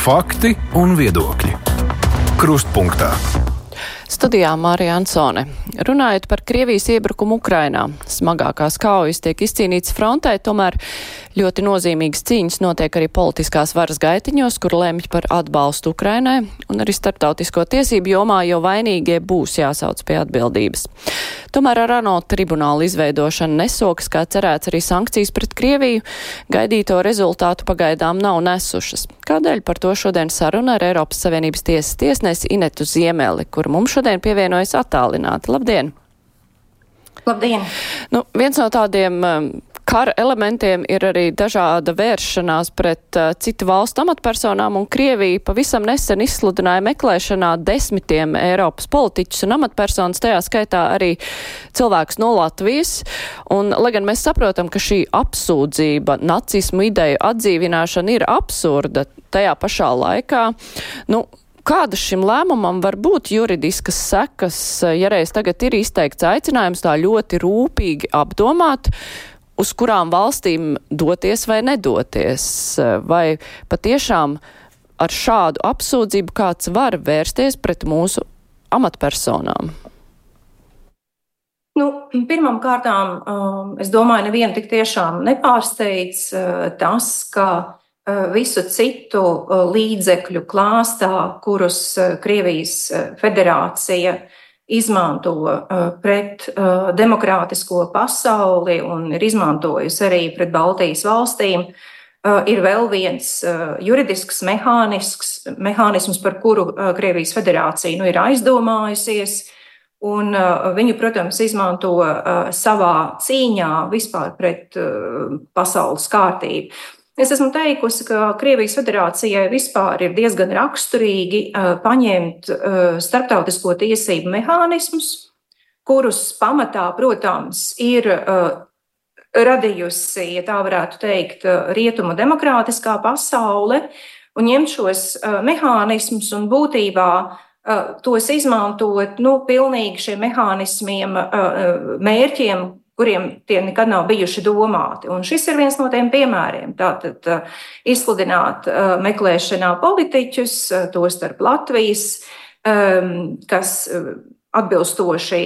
Fakti un viedokļi. Krustpunktā. Studijā Mārija Ansone. Runājot par Krievijas iebrukumu Ukrainā, smagākās kaujas tiek izcīnītas frontē, tomēr ļoti nozīmīgas cīņas notiek arī politiskās varas gaitiņos, kur lemj par atbalstu Ukrainai, un arī starptautisko tiesību jomā, jo vainīgie būs jāsauc pie atbildības. Tomēr ar ANO tribunālu izveidošanu nesokas, kā cerēts, arī sankcijas pret Krieviju, gaidīto rezultātu pagaidām nav nesušas. Kādēļ par to šodien saruna ar Eiropas Savienības tiesas tiesnesi Inetu Ziemeli, kur mums šodien pievienojas attālināti. Labdien! Labdien! Nu, viens no tādiem um, kara elementiem ir arī dažāda vēršanās pret uh, citu valstu amatpersonām, un Krievija pavisam nesen izsludināja meklēšanā desmitiem Eiropas politiķus un amatpersonas, tajā skaitā arī cilvēks no Latvijas. Un, lai gan mēs saprotam, ka šī apsūdzība, nacismu ideju atdzīvināšana ir absurda, tajā pašā laikā, nu, Kādas šim lēmumam var būt juridiskas sekas, ja reiz tagad ir izteikts aicinājums tā ļoti rūpīgi apdomāt, uz kurām valstīm doties vai nedoties? Vai patiešām ar šādu apsūdzību kāds var vērsties pret mūsu amatpersonām? Nu, pirmām kārtām, um, es domāju, nevienu tik tiešām nepārsteidz uh, tas, ka uh, visu citu uh, līdzekļu klāstā, kurus Krievijas federācija izmanto pret demokrātisko pasauli un ir izmantojusi arī pret Baltijas valstīm, ir vēl viens juridisks mehānisms, par kuru Krievijas federācija nu, ir aizdomājusies Un viņu, protams, izmanto savā cīņā vispār pret pasaules kārtību. Es esmu teikusi, ka Krievijas federācijai vispār ir diezgan raksturīgi paņemt starptautisko tiesību mehānismus, kurus pamatā, protams, ir radījusi, ja tā varētu teikt, rietumu demokrātiskā pasaule, un ņemt šos mehānismus un būtībā tos izmantot nu, pilnīgi šiem mehānismiem, mērķiem, kuriem tie nekad nav bijuši domāti. Un šis ir viens no tiem piemēriem. Tātad izsludināt meklēšanā politiķus, tostarp Latvijas, kas atbilstoši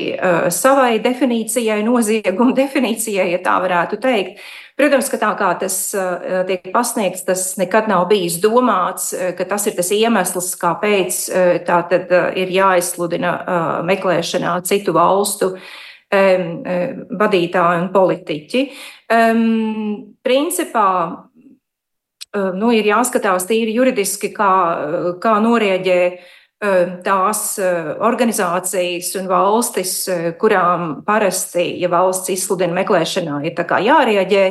savai definīcijai, nozieguma definīcijai, ja tā varētu teikt, Protams, ka tā kā tas eh, tiek pasniegts, tas nekad nav bijis domāts, eh, ka tas ir tas iemesls, kāpēc eh, tā tad ir jāizsludina meklēšanā citu valstu vadītāji un politiķi. Principā nu, ir jāskatās tīri juridiski, kā, kā norēģē tās organizācijas un valstis, kurām parasti, ja valsts izsludina meklēšanā, ir jārieģē.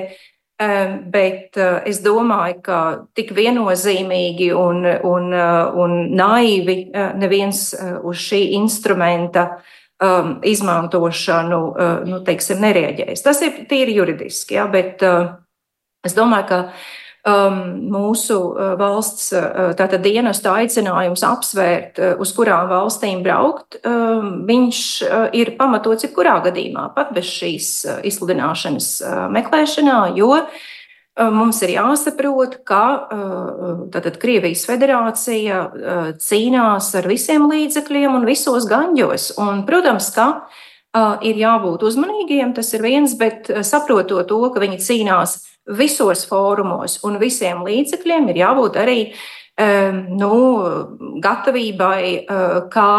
Bet es domāju, ka tik viennozīmīgi un, un, un naivi neviens uz šī instrumenta um, izmantošanu nu, teiksim, nereaģēs. Tas ir tīri juridiski, ja, bet uh, es domāju, ka um, mūsu uh, valsts uh, tātad dienestu aicinājums apsvērt, uh, uz kurām valstīm braukt, um, viņš ir pamatots jebkurā gadījumā, pat bez šīs izsludināšanas meklēšanā, jo Mums ir jāsaprot, ka tātad, Krievijas federācija cīnās ar visiem līdzekļiem un visos gaņģos. Un, protams, ka ir jābūt uzmanīgiem, tas ir viens, bet saprotot to, ka viņi cīnās visos fórumos un visiem līdzekļiem ir jābūt arī nu, gatavībai, kā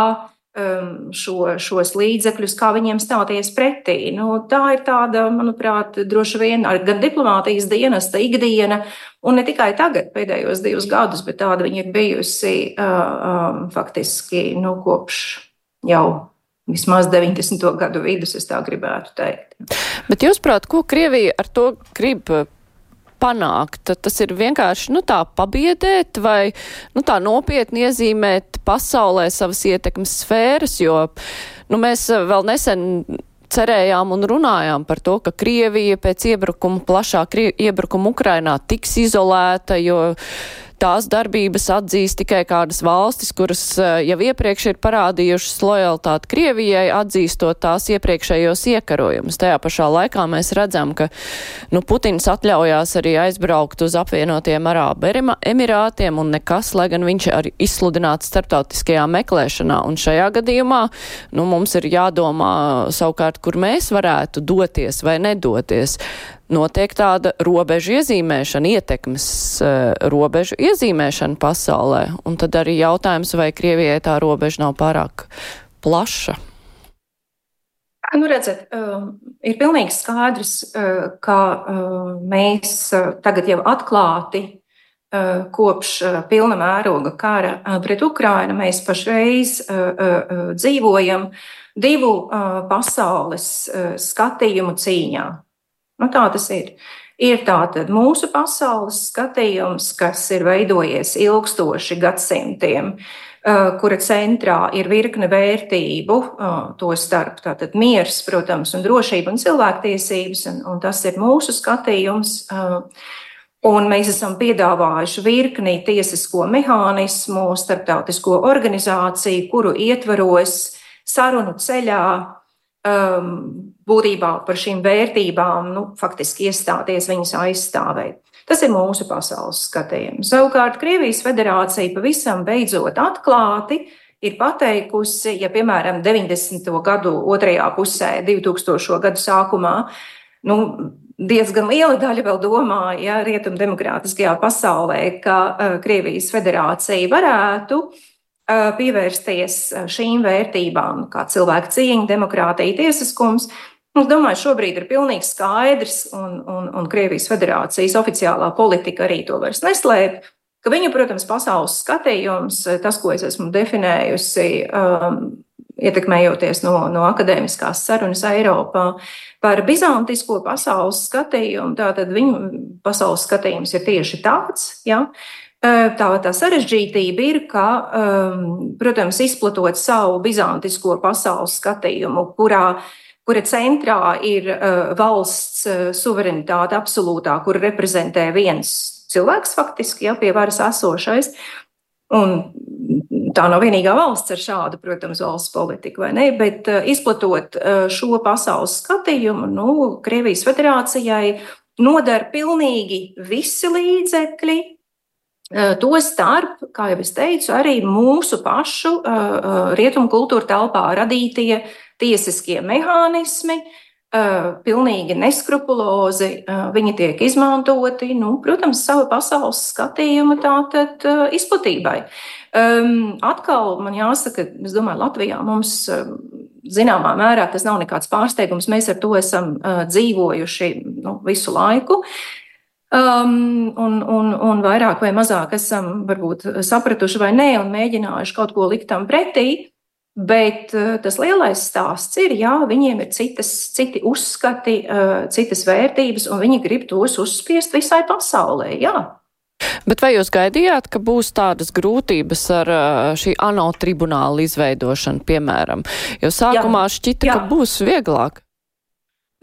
šo, šos līdzekļus, kā viņiem stāties pretī. Nu, tā ir tāda, manuprāt, droši vien gan diplomātijas dienesta ikdiena, un ne tikai tagad, pēdējos divus gadus, bet tāda viņa ir bijusi uh, faktiski nu, kopš jau vismaz 90. gadu vidus, es tā gribētu teikt. Bet jūs prāt, ko Krievija ar to grib panākt? Tas ir vienkārši nu, tā pabiedēt vai nu, tā nopietni iezīmēt pasaulē savas ietekmes sfēras, jo nu, mēs vēl nesen cerējām un runājām par to, ka Krievija pēc iebrukuma, plašā iebrukuma Ukrainā tiks izolēta, jo tās darbības atzīst tikai kādas valstis, kuras jau iepriekš ir parādījušas lojalitāti Krievijai, atzīstot tās iepriekšējos iekarojumus. Tajā pašā laikā mēs redzam, ka nu, Putins atļaujās arī aizbraukt uz apvienotiem Arābu Emirātiem un nekas, lai gan viņš ir izsludināts starptautiskajā meklēšanā. Un šajā gadījumā nu, mums ir jādomā savukārt, kur mēs varētu doties vai nedoties. Notiek tāda robežu iezīmēšana, ietekmes uh, robežu iezīmēšana pasaulē. Un tad arī jautājums, vai Krievijai tā robeža nav pārāk plaša. Nu, redzat, uh, ir pilnīgi skaidrs, uh, ka uh, mēs uh, tagad jau atklāti kopš pilna mēroga kara pret Ukrainu mēs pašreiz dzīvojam divu pasaules skatījumu cīņā. Nu, tā tas ir. Ir tātad mūsu pasaules skatījums, kas ir veidojies ilgstoši gadsimtiem, kura centrā ir virkne vērtību, to starp tātad miers, protams, un drošība un cilvēktiesības, un, un tas ir mūsu skatījums. Un mēs esam piedāvājuši virkni tiesisko mehānismu, starptautisko organizāciju, kuru ietvaros sarunu ceļā um, būtībā par šīm vērtībām nu, faktiski iestāties, viņas aizstāvēt. Tas ir mūsu pasaules skatījums. Savukārt Krievijas federācija pavisam beidzot atklāti ir pateikusi, ja piemēram 90. gadu otrajā pusē, 2000. gadu sākumā, nu, diezgan liela daļa vēl domāja, ja rietumdemokrātiskajā pasaulē, ka uh, Krievijas federācija varētu uh, pievērsties šīm vērtībām, kā cilvēka cieņa, demokrātija, tiesiskums. Es domāju, šobrīd ir pilnīgi skaidrs, un, un, un Krievijas federācijas oficiālā politika arī to vairs neslēpj, ka viņu, protams, pasaules skatījums, tas, ko es esmu definējusi, um, ietekmējoties no, no akadēmiskās sarunas Eiropā par bizantisko pasaules skatījumu, tātad viņu pasaules skatījums ir tieši tāds, ja, Tā, tā sarežģītība ir, ka, um, protams, izplatot savu bizantisko pasaules skatījumu, kurā, kura centrā ir uh, valsts uh, suverenitāte absolūtā, kur reprezentē viens cilvēks, faktiski, ja, pie varas esošais. Un tā nav vienīgā valsts ar šādu, protams, valsts politiku, vai ne? Bet uh, izplatot šo pasaules skatījumu, nu, Krievijas federācijai nodara pilnīgi visi līdzekļi, Eh, to starp, kā jau es teicu, arī mūsu pašu eh, eh, rietumu kultūra telpā radītie tiesiskie mehānismi, pilnīgi neskrupulozi viņi tiek izmantoti, nu, protams, sava pasaules skatījuma tātad izplatībai. Um, atkal man jāsaka, es domāju, Latvijā mums zināmā mērā tas nav nekāds pārsteigums. Mēs ar to esam dzīvojuši nu, visu laiku. Um, un, un, un vairāk vai mazāk esam varbūt sapratuši vai nē, un mēģinājuši kaut ko likt tam pretī. Bet uh, tas lielais stāsts ir, jā, viņiem ir citas, citi uzskati, uh, citas vērtības, un viņi grib tos uzspiest visai pasaulē. Jā. Bet vai jūs gaidījāt, ka būs tādas grūtības ar uh, šī ANO tribunāla izveidošanu, piemēram? Jo sākumā jā, šķita, jā. ka būs vieglāk.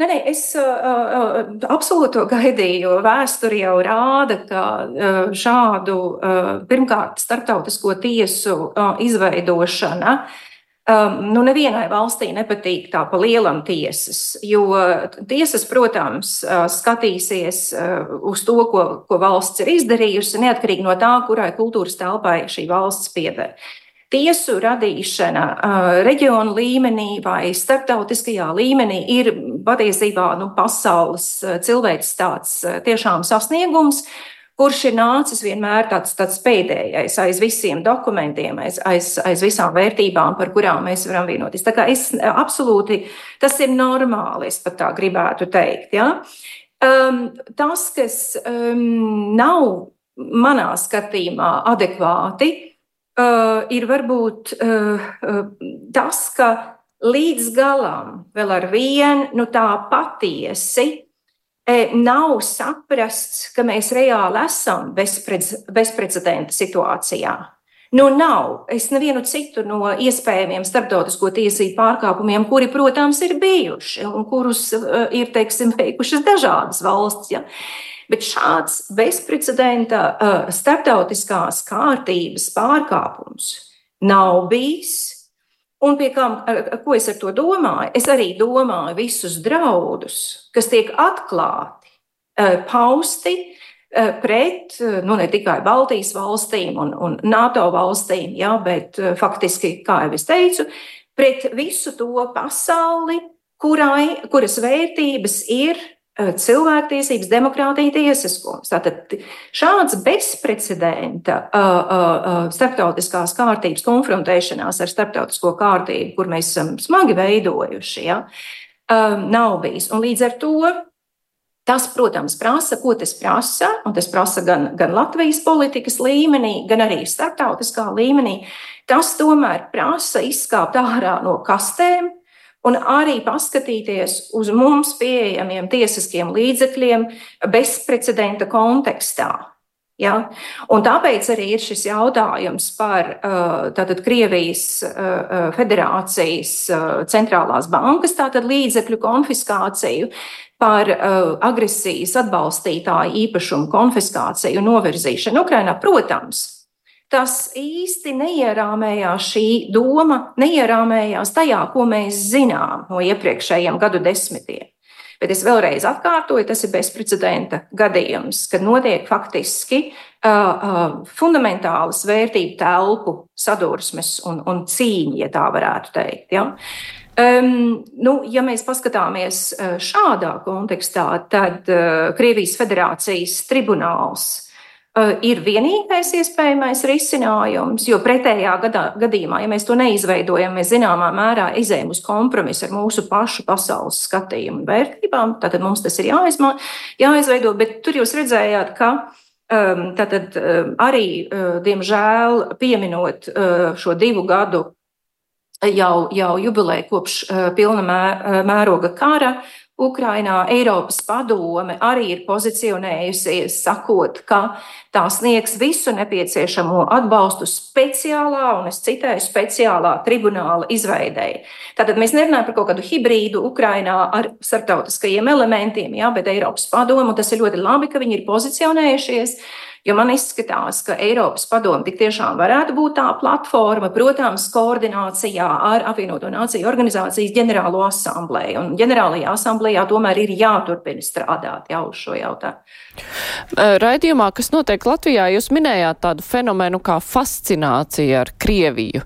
Nē, nē, es uh, uh, absolūti to gaidīju, jo vēsture jau rāda, ka uh, šādu uh, pirmkārt starptautisko tiesu uh, izveidošana um, nu, nevienai valstī nepatīk tā pa lielam tiesas, jo tiesas, protams, uh, skatīsies uh, uz to, ko, ko valsts ir izdarījusi, neatkarīgi no tā, kurai kultūras telpai šī valsts pieder. Tiesu radīšana reģionu līmenī vai starptautiskajā līmenī ir patiesībā nu, pasaules cilvēks tāds tiešām sasniegums, kurš ir nācis vienmēr tāds, tāds pēdējais aiz visiem dokumentiem, aiz, aiz, aiz visām vērtībām, par kurām mēs varam vienoties. Tā kā es absolūti, tas ir normāli, es pat tā gribētu teikt. Ja? Um, tas, kas um, nav manā skatījumā adekvāti, uh, ir varbūt uh, uh, tas, ka līdz galam vēl ar vienu nu, tā patiesi nav saprasts, ka mēs reāli esam bezprecedenta situācijā. Nu, nav. Es nevienu citu no iespējamiem starptautisko tiesību pārkāpumiem, kuri, protams, ir bijuši un kurus uh, ir, teiksim, veikušas dažādas valsts. Ja. Bet šāds bezprecedenta uh, starptautiskās kārtības pārkāpums nav bijis. Un pie kā, ko es ar to domāju? Es arī domāju visus draudus, kas tiek atklāti, uh, pausti uh, pret nu, ne tikai Baltijas valstīm un, un NATO valstīm, ja, bet faktiski, kā jau es teicu, pret visu to pasauli, kurai, kuras vērtības ir eh, cilvēktiesības, demokrātija, tiesiskums. Tātad šāds bezprecedenta uh, uh, starptautiskās kārtības konfrontēšanās ar starptautisko kārtību, kur mēs esam smagi veidojuši, ja, uh, nav bijis. Un līdz ar to Tas, protams, prasa, ko tas prasa, un tas prasa gan, gan Latvijas politikas līmenī, gan arī starptautiskā līmenī. Tas tomēr prasa izkāpt ārā no kastēm, un arī paskatīties uz mums pieejamiem tiesiskiem līdzekļiem bezprecedenta kontekstā. Ja? Un tāpēc arī ir šis jautājums par uh, tātad, Krievijas uh, uh, federācijas centrālās bankas tātad, līdzekļu konfiskāciju, par agresijas atbalstītāju īpašumu konfiskāciju un novirzīšanu Ukrainā. Protams, tas īsti neierāmējās šī doma, neierāmējās tajā, ko mēs zinām no iepriekšējiem gadu desmitiem. Bet es vēlreiz atkārtoju, tas ir bezprecedenta gadījums, kad notiek faktiski uh, uh, fundamentālas vērtību telpu sadursmes un, un cīņa, ja tā varētu teikt. Ja? Um, nu, ja mēs paskatāmies šādā kontekstā, tad uh, Krievijas federācijas tribunāls Eh, ir vienīgais iespējamais risinājums, jo pretējā gadā, gadījumā, ja mēs to neizveidojam, mēs zināmā mērā izējām uz kompromisu ar mūsu pašu pasaules skatījumu un vērtībām, tad mums tas ir jāizma, jāizveido, bet tur jūs redzējāt, ka tātad, arī, uh, diemžēl, pieminot uh, šo divu gadu jau, jau jubileju kopš uh, pilna mē, mēroga kara, Ukrainā Eiropas padome arī ir pozicionējusies, sakot, ka tā sniegs visu nepieciešamo atbalstu speciālā, un es citēju, speciālā tribunāla izveidēji. Tātad mēs nerunājam par kaut kādu hibrīdu Ukrainā ar starptautiskajiem elementiem, jā, bet Eiropas padome, un tas ir ļoti labi, ka viņi ir pozicionējušies. Jo man izskatās, ka Eiropas padome tik tiešām varētu būt tā platforma, protams, koordinācijā ar apvienoto nāciju organizācijas ģenerālo asamblēju. Un ģenerālajā asamblējā tomēr ir jāturpina strādāt jau uz šo jautājumu. Raidījumā, kas notiek Latvijā, jūs minējāt tādu fenomenu kā fascinācija ar Krieviju.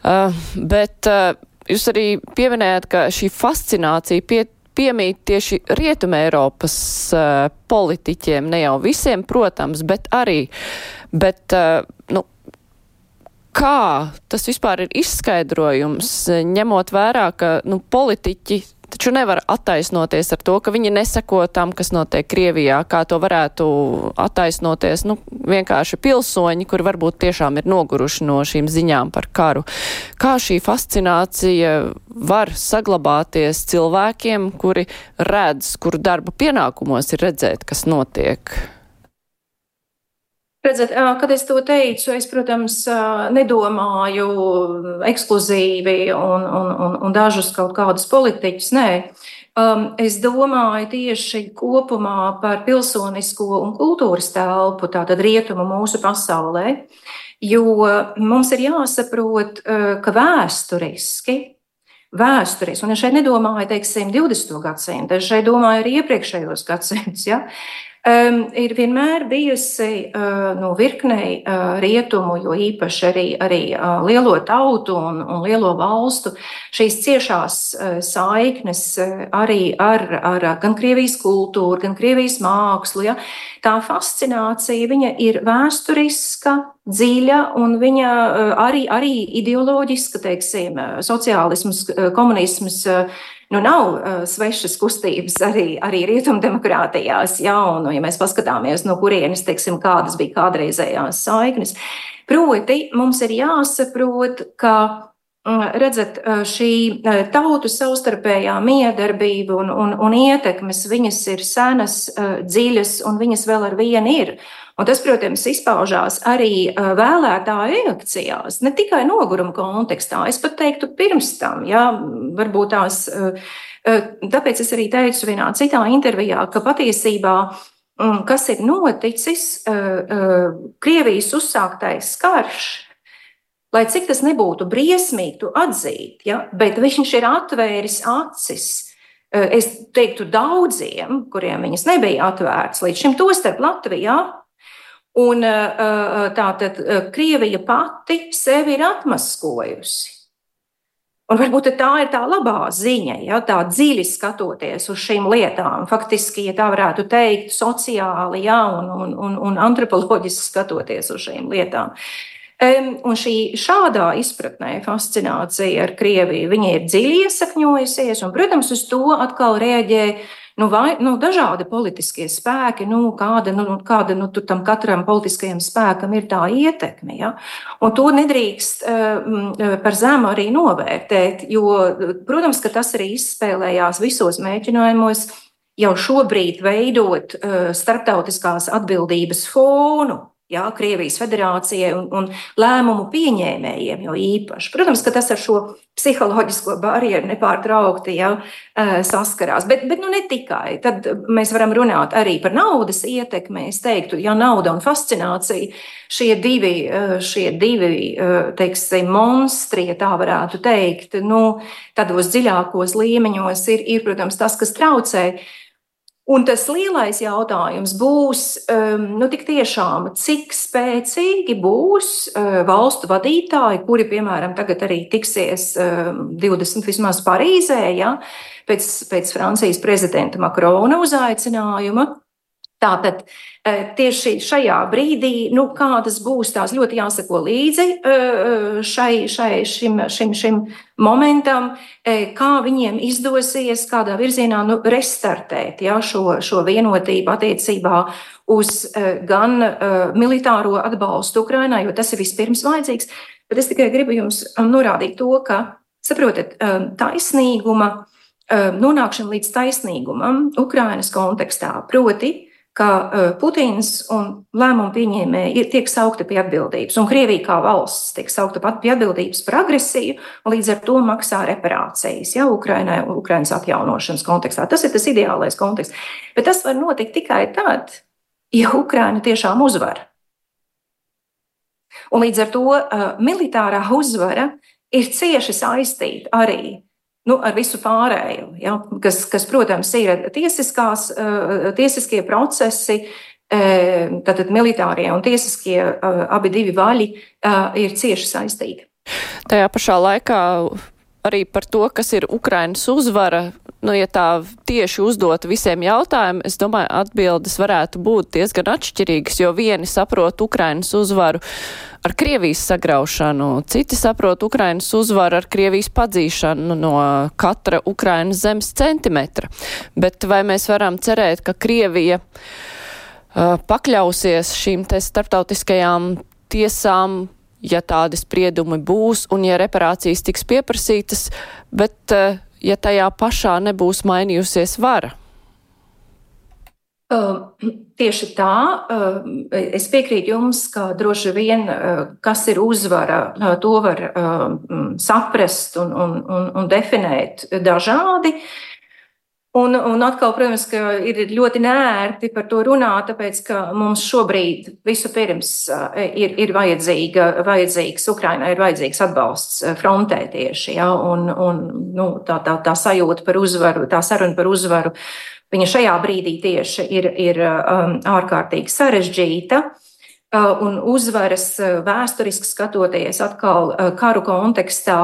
Uh, bet uh, jūs arī pieminējāt, ka šī fascinācija pie piemīt tieši Rietuma Eiropas uh, politiķiem, ne jau visiem, protams, bet arī, bet, uh, nu, kā tas vispār ir izskaidrojums, ņemot vērā, ka, nu, politiķi taču nevar attaisnoties ar to, ka viņi neseko tam, kas notiek Krievijā, kā to varētu attaisnoties, nu, vienkārši pilsoņi, kuri varbūt tiešām ir noguruši no šīm ziņām par karu. Kā šī fascinācija var saglabāties cilvēkiem, kuri redz, kuru darba pienākumos ir redzēt, kas notiek? Redzat, kad es to teicu, es, protams, nedomāju ekskluzīvi un, un, un, un dažus kaut kādus politiķus. Nē, es domāju tieši kopumā par pilsonisko un kultūras telpu, tātad rietumu mūsu pasaulē. Jo mums ir jāsaprot, ka vēsturiski vēstures. Un es šeit nedomāju, teiksim, 20. gadsimtu, es šeit domāju arī iepriekšējos gadsimtus. Ja? Um, ir vienmēr bijusi uh, no virknei uh, rietumu, jo īpaši arī, arī uh, lielo tautu un, un lielo valstu šīs ciešās uh, saiknes uh, arī ar, ar gan Krievijas kultūru, gan Krievijas mākslu. Ja? Tā fascinācija ir vēsturiska, dziļa un viņa arī, arī ideoloģiska, teiksim, sociālisms, komunisms nu, nav uh, svešas kustības arī, arī rietumdemokrātijās. Jā, un, nu, ja mēs paskatāmies, no kurienes, teiksim, kādas bija kādreizējās saiknes, proti mums ir jāsaprot, ka Redzat, šī tautu savstarpējā miedarbība un, un, un ietekmes, viņas ir senas, dziļas, un viņas vēl ar vienu ir. Un tas, protams, izpaužās arī vēlētāju reakcijās, ne tikai noguruma kontekstā. Es pat teiktu, pirms tam, ja varbūt tās. Tāpēc es arī teicu vienā citā intervijā, ka patiesībā kas ir noticis, Krievijas uzsāktais karš, lai cik tas nebūtu briesmīgi atzīt, ja, bet viņš ir atvēris acis. Es teiktu daudziem, kuriem viņas nebija atvērtas līdz šim, tostarp Latvijā. Un tā tad Krievija pati sevi ir atmaskojusi. Un varbūt tā ir tā labā ziņa, ja tā dziļi skatoties uz šīm lietām. Faktiski, ja tā varētu teikt, sociāli ja, un, un, un, un antropoloģiski skatoties uz šīm lietām. Un šī šādā izpratnē fascinācija ar Krieviju, viņa ir dziļi iesakņojusies, un, protams, uz to atkal reaģē nu, vai, nu, dažādi politiskie spēki, nu, kāda, nu, kāda nu, tam katram politiskajam spēkam ir tā ietekme. Ja? Un to nedrīkst uh, par zemu arī novērtēt, jo, protams, ka tas arī izspēlējās visos mēģinājumos jau šobrīd veidot uh, starptautiskās atbildības fonu jā, Krievijas federācijai un, un lēmumu pieņēmējiem jo īpaši. Protams, ka tas ar šo psiholoģisko barjeru nepārtraukti jā, saskarās, bet, bet nu, ne tikai. Tad mēs varam runāt arī par naudas ietekmi. Es teiktu, ja nauda un fascinācija šie divi, šie divi teiksim, monstri, ja tā varētu teikt, nu, tādos dziļākos līmeņos ir, ir, protams, tas, kas traucē. Un tas lielais jautājums būs, um, nu, tiešām, cik spēcīgi būs uh, valstu vadītāji, kuri, piemēram, tagad arī tiksies 20. Um, vismaz Parīzē, ja, pēc, pēc Francijas prezidenta Makrona uzaicinājuma. Tātad eh, tieši šajā brīdī, nu, kādas būs tās ļoti jāsako līdzi eh, šai, šai, šim, šim, šim momentam, eh, kā viņiem izdosies kādā virzienā nu, restartēt ja, šo, šo vienotību attiecībā uz gan militāro atbalstu Ukrainai, jo tas ir vispirms vajadzīgs. Bet es tikai gribu jums um, norādīt to, ka, saprotat, taisnīguma, nonākšana līdz taisnīgumam Ukrainas kontekstā, proti, ka e, Putins un lēmumu pieņēmēji tiek saukti pie atbildības, un Krievija kā valsts tiek saukta pat pie atbildības par agresiju, un līdz ar to maksā reparācijas ja, Ukrainai un Ukrainas atjaunošanas kontekstā. Tas ir tas ideālais konteksts. Bet tas var notikt tikai tad, ja Ukraina tiešām uzvar. Un līdz ar to uh, militārā uzvara ir cieši saistīta arī nu, ar visu pārējo, ja, kas, kas, protams, ir tiesiskās, eh, tiesiskie procesi. Eh, tātad militārie un tiesiskie eh, abi divi vaļi ir cieši saistīti. Tajā pašā laikā arī par to, kas ir Ukrainas uzvara, nu, ja tā tieši uzdot visiem jautājumiem, es domāju, atbildes varētu būt diezgan atšķirīgas, jo vieni saprot Ukrainas uzvaru ar Krievijas sagraušanu, citi saprot Ukrainas uzvaru ar Krievijas padzīšanu no katra Ukrainas zemes centimetra. Bet vai mēs varam cerēt, ka Krievija uh, pakļausies šīm te starptautiskajām tiesām ja tādi spriedumi būs un ja reparācijas tiks pieprasītas, bet eh, ja tajā pašā nebūs mainījusies vara? Uh, tieši tā, uh, es piekrītu jums, ka droši vien, uh, kas ir uzvara, to var saprast un, un, un, un definēt dažādi. Un, un atkal, protams, ir ļoti nērti par to runāt, tāpēc ka mums šobrīd vispirms ir, ir vajadzīga, vajadzīgs, Ukrainai ir vajadzīgs atbalsts frontē tieši, ja, un, un nu, tā, tā, tā sajūta par uzvaru, tā saruna par uzvaru, viņa šajā brīdī tieši ir, ir um, ārkārtīgi sarežģīta. Un uzvaras vēsturiski skatoties atkal karu kontekstā,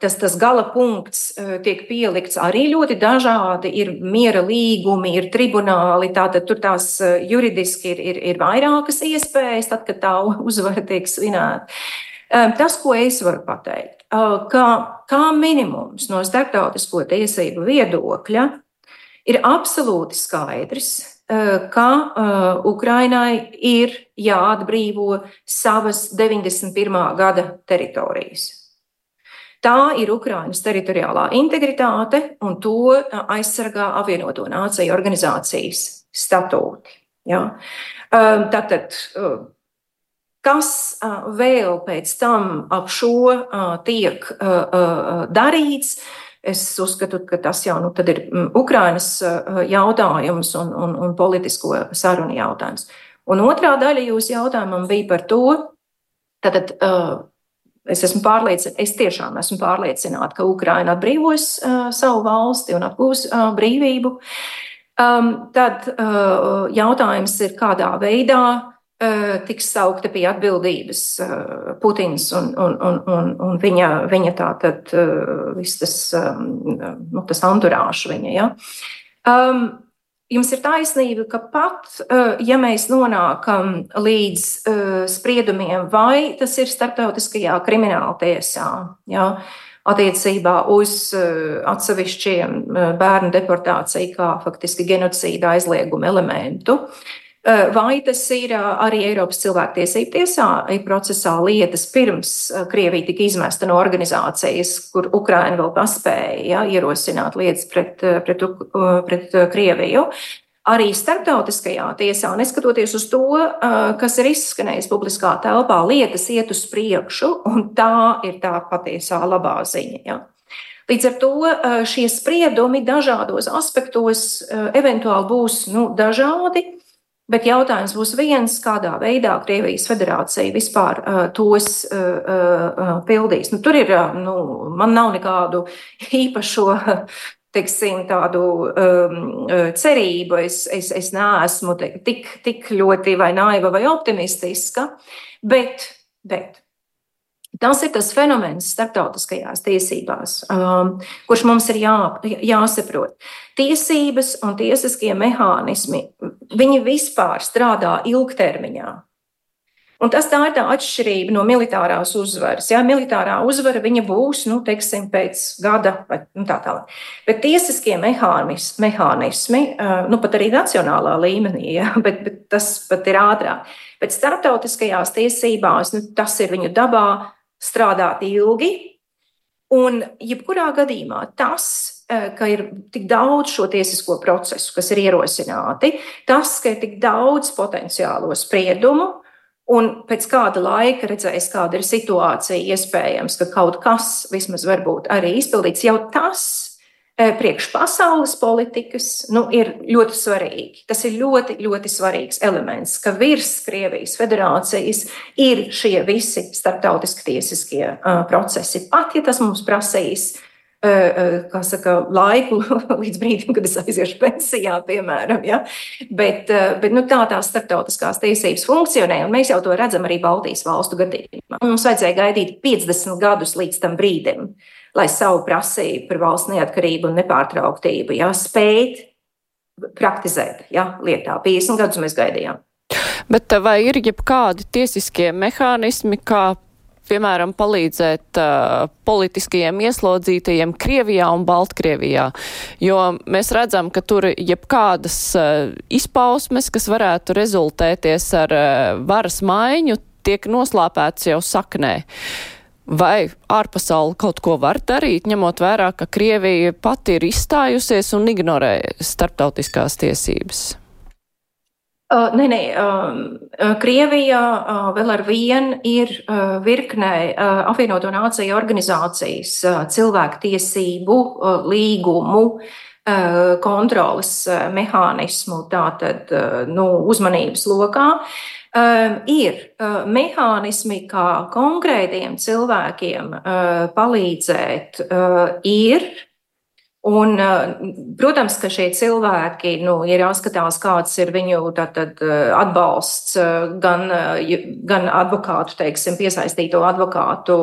tas, tas gala punkts tiek pielikts arī ļoti dažādi. Ir miera līgumi, ir tribunāli, tātad tur tās juridiski ir, ir, ir vairākas iespējas, tad, kad tā uzvara tiek svinēta. Tas, ko es varu pateikt, ka kā minimums no starptautisko tiesību viedokļa ir absolūti skaidrs, ka Ukrainai ir jāatbrīvo savas 91. gada teritorijas. Tā ir Ukrainas teritoriālā integritāte, un to aizsargā apvienoto nāciju organizācijas statūti. Ja? Tātad, kas vēl pēc tam ap šo tiek darīts, Es uzskatu, ka tas jau nu, ir Ukrainas jautājums un, un, un politisko sarunu jautājums. Un otrā daļa jūsu jautājumam bija par to, tātad, es esmu pārliecināta, es tiešām esmu pārliecināta, ka Ukraina atbrīvos savu valsti un atgūs brīvību. Um, tad uh, jautājums ir, kādā veidā uh, tiks saukta pie atbildības uh, Putins un, un, un, un, un viņa, viņa tā tad uh, viss tas, um, nu, tas anturāšs viņa. Ja? Um, Jums ir taisnība, ka pat ja mēs nonākam līdz spriedumiem, vai tas ir starptautiskajā krimināla tiesā, ja, attiecībā uz eh, atsevišķiem eh, bērnu deportāciju kā faktiski genocīda aizlieguma elementu. Eh, vai tas ir arī Eiropas cilvēktiesību tiesā procesā lietas pirms Krievija tika izmesta no organizācijas, kur Ukraina vēl paspēja ja, ierosināt lietas pret, pret, pret Krieviju? arī starptautiskajā tiesā, neskatoties uz to, kas ir izskanējis publiskā telpā, lietas iet uz priekšu, un tā ir tā patiesā labā ziņa. Ja. Līdz ar to šie spriedumi dažādos aspektos eventuāli būs nu, dažādi, bet jautājums būs viens, kādā veidā Krievijas federācija vispār uh, tos uh, uh, pildīs. Nu, tur ir, nu, man nav nekādu īpašo teiksim, tādu um, uh, cerību. Es, es, es neesmu te, tik, tik ļoti vai naiva vai optimistiska, bet, bet tas ir tas fenomens starptautiskajās tiesībās, um, kurš mums ir jā, jāsaprot. Tiesības un tiesiskie mehānismi, viņi vispār strādā ilgtermiņā. Un tas tā ir tā atšķirība no militārās uzvaras. Jā, militārā uzvara viņa būs, nu, teiksim, pēc gada vai nu, tā tālāk. Bet tiesiskie mehānismi, mehānismi nu, pat arī nacionālā līmenī, jā, bet, bet tas pat ir ātrāk. Bet starptautiskajās tiesībās nu, tas ir viņu dabā strādāt ilgi. Un, jebkurā gadījumā, tas, ka ir tik daudz šo tiesisko procesu, kas ir ierosināti, tas, ka ir tik daudz potenciālo spriedumu, Un pēc kāda laika redzēs, kāda ir situācija, iespējams, ka kaut kas vismaz varbūt arī izpildīts. Jau tas priekš pasaules politikas nu, ir ļoti svarīgi. Tas ir ļoti, ļoti svarīgs elements, ka virs Krievijas federācijas ir šie visi starptautiski tiesiskie uh, procesi. Pat ja tas mums prasīs kā saka, laiku līdz brīdim, kad es aiziešu pensijā, piemēram. Ja? Bet, bet nu, tā tās starptautiskās tiesības funkcionē, un mēs jau to redzam arī Baltijas valstu gadījumā. Mums vajadzēja gaidīt 50 gadus līdz tam brīdim, lai savu prasību par valsts neatkarību un nepārtrauktību ja, spēt praktizēt ja, lietā. 50 gadus mēs gaidījām. Bet vai ir jebkādi tiesiskie mehānismi, kā piemēram, palīdzēt uh, politiskajiem ieslodzītajiem Krievijā un Baltkrievijā, jo mēs redzam, ka tur jebkādas uh, izpausmes, kas varētu rezultēties ar uh, varas maiņu, tiek noslāpēts jau saknē. Vai ārpasauli kaut ko var darīt, ņemot vērā, ka Krievija pati ir izstājusies un ignorē starptautiskās tiesības? Uh, nē, nē, uh, Krievija uh, vēl ar vienu ir uh, virknē uh, apvienoto nāciju organizācijas uh, cilvēku tiesību uh, līgumu uh, kontrolas uh, mehānismu, tātad uh, nu, uzmanības lokā. Ir mehānismi, kā konkrētiem cilvēkiem palīdzēt, ir Un, protams, ka šie cilvēki nu, ir jāskatās, kāds ir viņu tātad, atbalsts gan, gan advokātu, teiksim, piesaistīto advokātu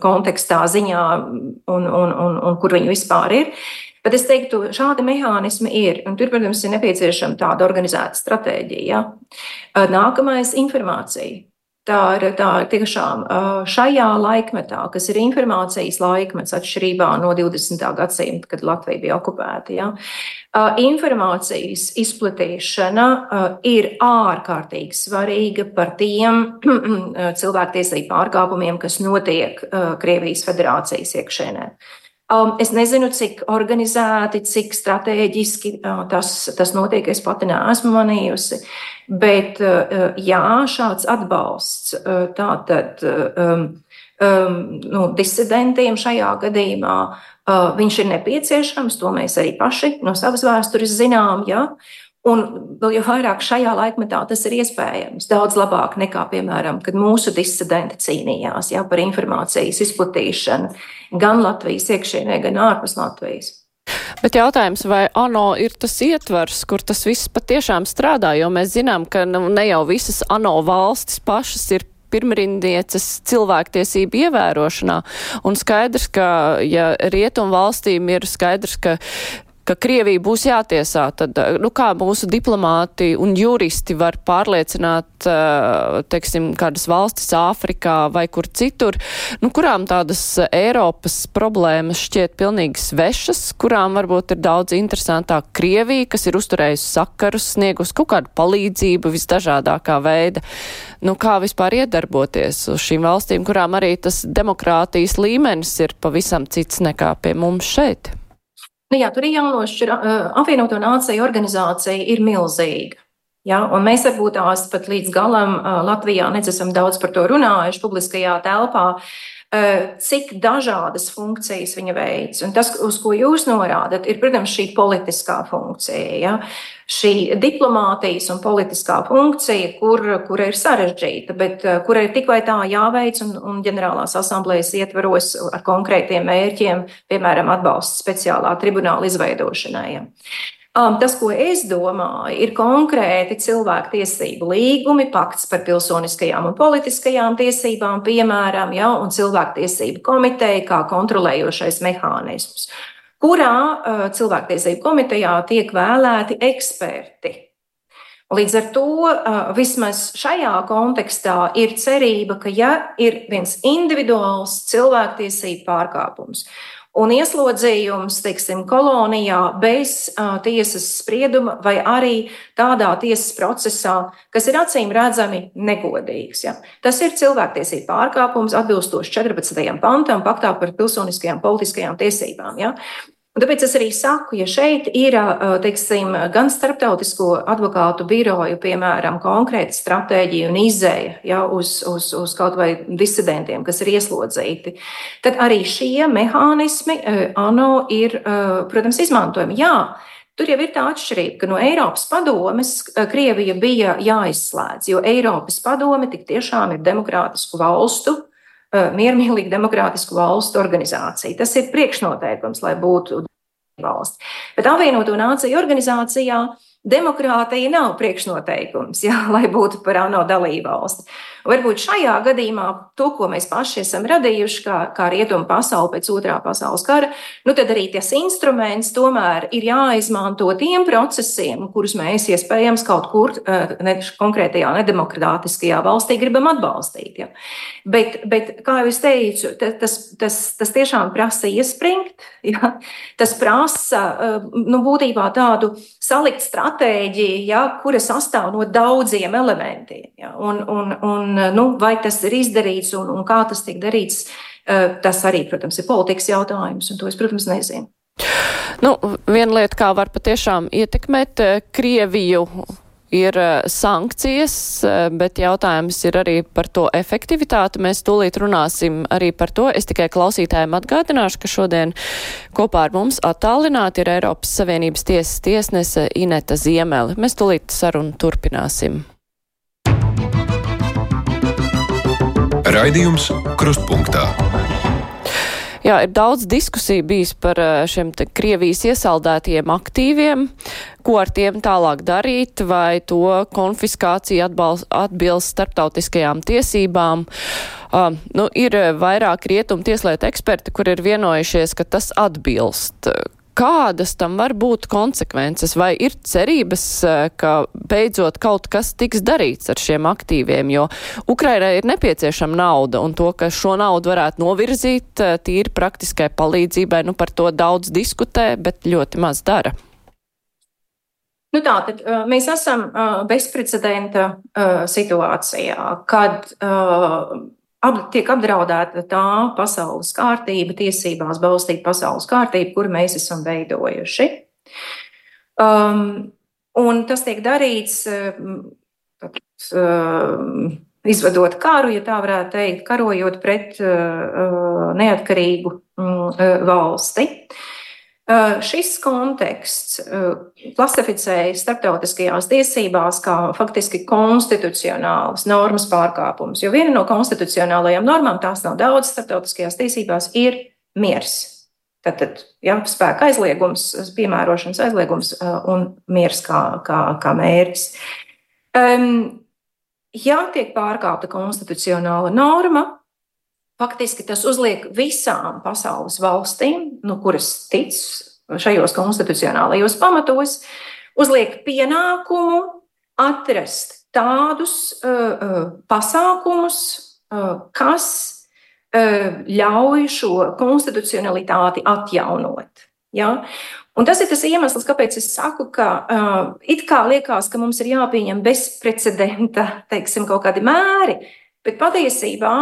kontekstā, ziņā un, un, un, un kur viņi vispār ir. Bet es teiktu, šādi mehānismi ir. Un tur, protams, ir nepieciešama tāda organizēta stratēģija. Ja? Nākamais - informācija. Tā ir, tā tiešām šajā laikmetā, kas ir informācijas laikmets, atšķirībā no 20. gadsimta, kad Latvija bija okupēta. Ja, informācijas izplatīšana ir ārkārtīgi svarīga par tiem cilvēktiesību pārkāpumiem, kas notiek Krievijas federācijas iekšēnē. Um, es nezinu, cik organizēti, cik strateģiski uh, tas, tas notiek. Es pati neesmu manījusi. Bet, uh, jā, šāds atbalsts uh, tātad um, um, nu, disidentiem šajā gadījumā Viņš ir nepieciešams, to mēs arī paši no savas vēstures zinām. Ja? Un vēl jau vairāk šajā laikmetā tas ir iespējams. Daudz labāk nekā, piemēram, kad mūsu disidenti cīnījās ja, par informācijas izplatīšanu gan Latvijas iekšienē, gan ārpus Latvijas. Bet jautājums, vai ANO ir tas ietvers, kur tas viss patiešām strādā, jo mēs zinām, ka nu, ne jau visas ANO valstis pašas ir pirmrindieces cilvēktiesību ievērošanā. Un skaidrs, ka ja rietumu valstīm ir skaidrs, ka ka Krievija būs jātiesā, tad nu, kā mūsu diplomāti un juristi var pārliecināt, teiksim, kādas valstis Āfrikā vai kur citur, nu, kurām tādas Eiropas problēmas šķiet pilnīgi svešas, kurām varbūt ir daudz interesantāk Krievija, kas ir uzturējusi sakarus, sniegus kaut kādu palīdzību visdažādākā veida. Nu, kā vispār iedarboties uz šīm valstīm, kurām arī tas demokrātijas līmenis ir pavisam cits nekā pie mums šeit? Nu, jā, tur ir jānošķir. Apvienoto nāciju organizācija ir milzīga. Ja, un mēs varbūt tās pat līdz galam Latvijā neesam daudz par to runājuši publiskajā telpā, cik dažādas funkcijas viņa veids. Un tas, uz ko jūs norādat, ir, protams, šī politiskā funkcija. Ja šī diplomātijas un politiskā funkcija, kur, kur ir sarežģīta, bet eh, kura ir tik vai tā jāveic un, un ģenerālās asamblējas ietvaros ar konkrētiem mērķiem, piemēram, atbalsts speciālā tribunāla izveidošanai. Um, tas, ko es domāju, ir konkrēti cilvēktiesību līgumi, pakts par pilsoniskajām un politiskajām tiesībām, piemēram, ja, un cilvēktiesību komiteja kā kontrolējošais mehānisms kurā cilvēktiesību komitejā tiek vēlēti eksperti. Līdz ar to vismaz šajā kontekstā ir cerība, ka ja ir viens individuāls cilvēktiesību pārkāpums un ieslodzījums, teiksim, kolonijā bez uh, tiesas sprieduma vai arī tādā tiesas procesā, kas ir acīm redzami negodīgs. Ja. Tas ir cilvēktiesība pārkāpums atbilstoši 14. pantam, paktā par pilsoniskajām politiskajām tiesībām. Ja. Un tāpēc es arī saku, ja šeit ir teiksim, gan starptautisko advokātu biroju, piemēram, konkrēta stratēģija un izēja ja, uz, uz, uz kaut vai disidentiem, kas ir ieslodzīti, tad arī šie mehānismi ANO ir, protams, izmantojami. Jā, Tur jau ir tā atšķirība, ka no Eiropas padomes Krievija bija jāizslēdz, jo Eiropas padome tik tiešām ir demokrātisku valstu miermīlīgu demokrātisku valstu organizācija. Tas ir priekšnoteikums, lai būtu valsts. Bet apvienoto nāciju organizācijā demokrātija nav priekšnoteikums, jā, lai būtu par ANO dalībvalsti. Varbūt šajā gadījumā to, ko mēs paši esam radījuši, kā, kā rietumu pasauli pēc otrā pasaules kara, nu tad arī tas instruments tomēr ir jāizmanto tiem procesiem, kurus mēs iespējams kaut kur eh, ne, konkrētajā nedemokrātiskajā valstī gribam atbalstīt. Ja. Bet, bet, kā jau es teicu, tas, tas, tas tiešām prasa iespringt, ja. tas prasa eh, nu, būtībā tādu salikt stratēģiju, ja, kura sastāv no daudziem elementiem. Ja. Un, un, un nu, vai tas ir izdarīts un, un kā tas tiek darīts, eh, tas arī, protams, ir politikas jautājums, un to es, protams, nezinu. Nu, viena lieta, kā var patiešām ietekmēt eh, Krieviju, ir sankcijas, bet jautājums ir arī par to efektivitāti. Mēs tūlīt runāsim arī par to. Es tikai klausītājiem atgādināšu, ka šodien kopā ar mums attālināti ir Eiropas Savienības tiesas tiesnese Ineta Ziemeli. Mēs tūlīt sarunu turpināsim. Raidījums Krustpunktā. Jā, ir daudz diskusiju bijis par eh, šiem Krievijas iesaldētiem aktīviem, ko ar tiem tālāk darīt, vai to konfiskācija atbalst, atbilst starptautiskajām tiesībām. Uh, nu, ir vairāk rietumu tieslietu eksperti, kur ir vienojušies, ka tas atbilst kādas tam var būt konsekvences, vai ir cerības, eh, ka beidzot kaut kas tiks darīts ar šiem aktīviem, jo Ukrainai ir nepieciešama nauda, un to, ka šo naudu varētu novirzīt eh, tīri praktiskai palīdzībai, nu par to daudz diskutē, bet ļoti maz dara. Nu tā, tad, uh, mēs esam bezprecedenta situācijā, kad ap, tiek apdraudēta tā pasaules kārtība, tiesībās balstīta pasaules kārtība, kuru mēs esam veidojuši. Um, un tas tiek darīts, um, izvedot karu, ja tā varētu teikt, karojot pret neatkarīgu mm, valsti. Šis konteksts klasificējas starptautiskajās tiesībās kā faktiski konstitucionāls normas pārkāpums, jo viena no konstitucionālajām normām, tās nav daudz starptautiskajās tiesībās, ir miers. Tātad, ja, spēka aizliegums, piemērošanas aizliegums un miers kā, kā, kā mērķis. Um, ja tiek pārkāpta konstitucionāla norma, faktiski tas uzliek visām pasaules valstīm, nu, kuras tic šajos konstitucionālajos pamatos, uzliek pienākumu atrast tādus uh, uh, pasākumus, uh, kas ļauj šo konstitucionalitāti atjaunot. Ja? Un tas ir tas iemesls, kāpēc es saku, ka uh, it kā liekas, ka mums ir jāpieņem bezprecedenta, teiksim, kaut kādi mēri, bet patiesībā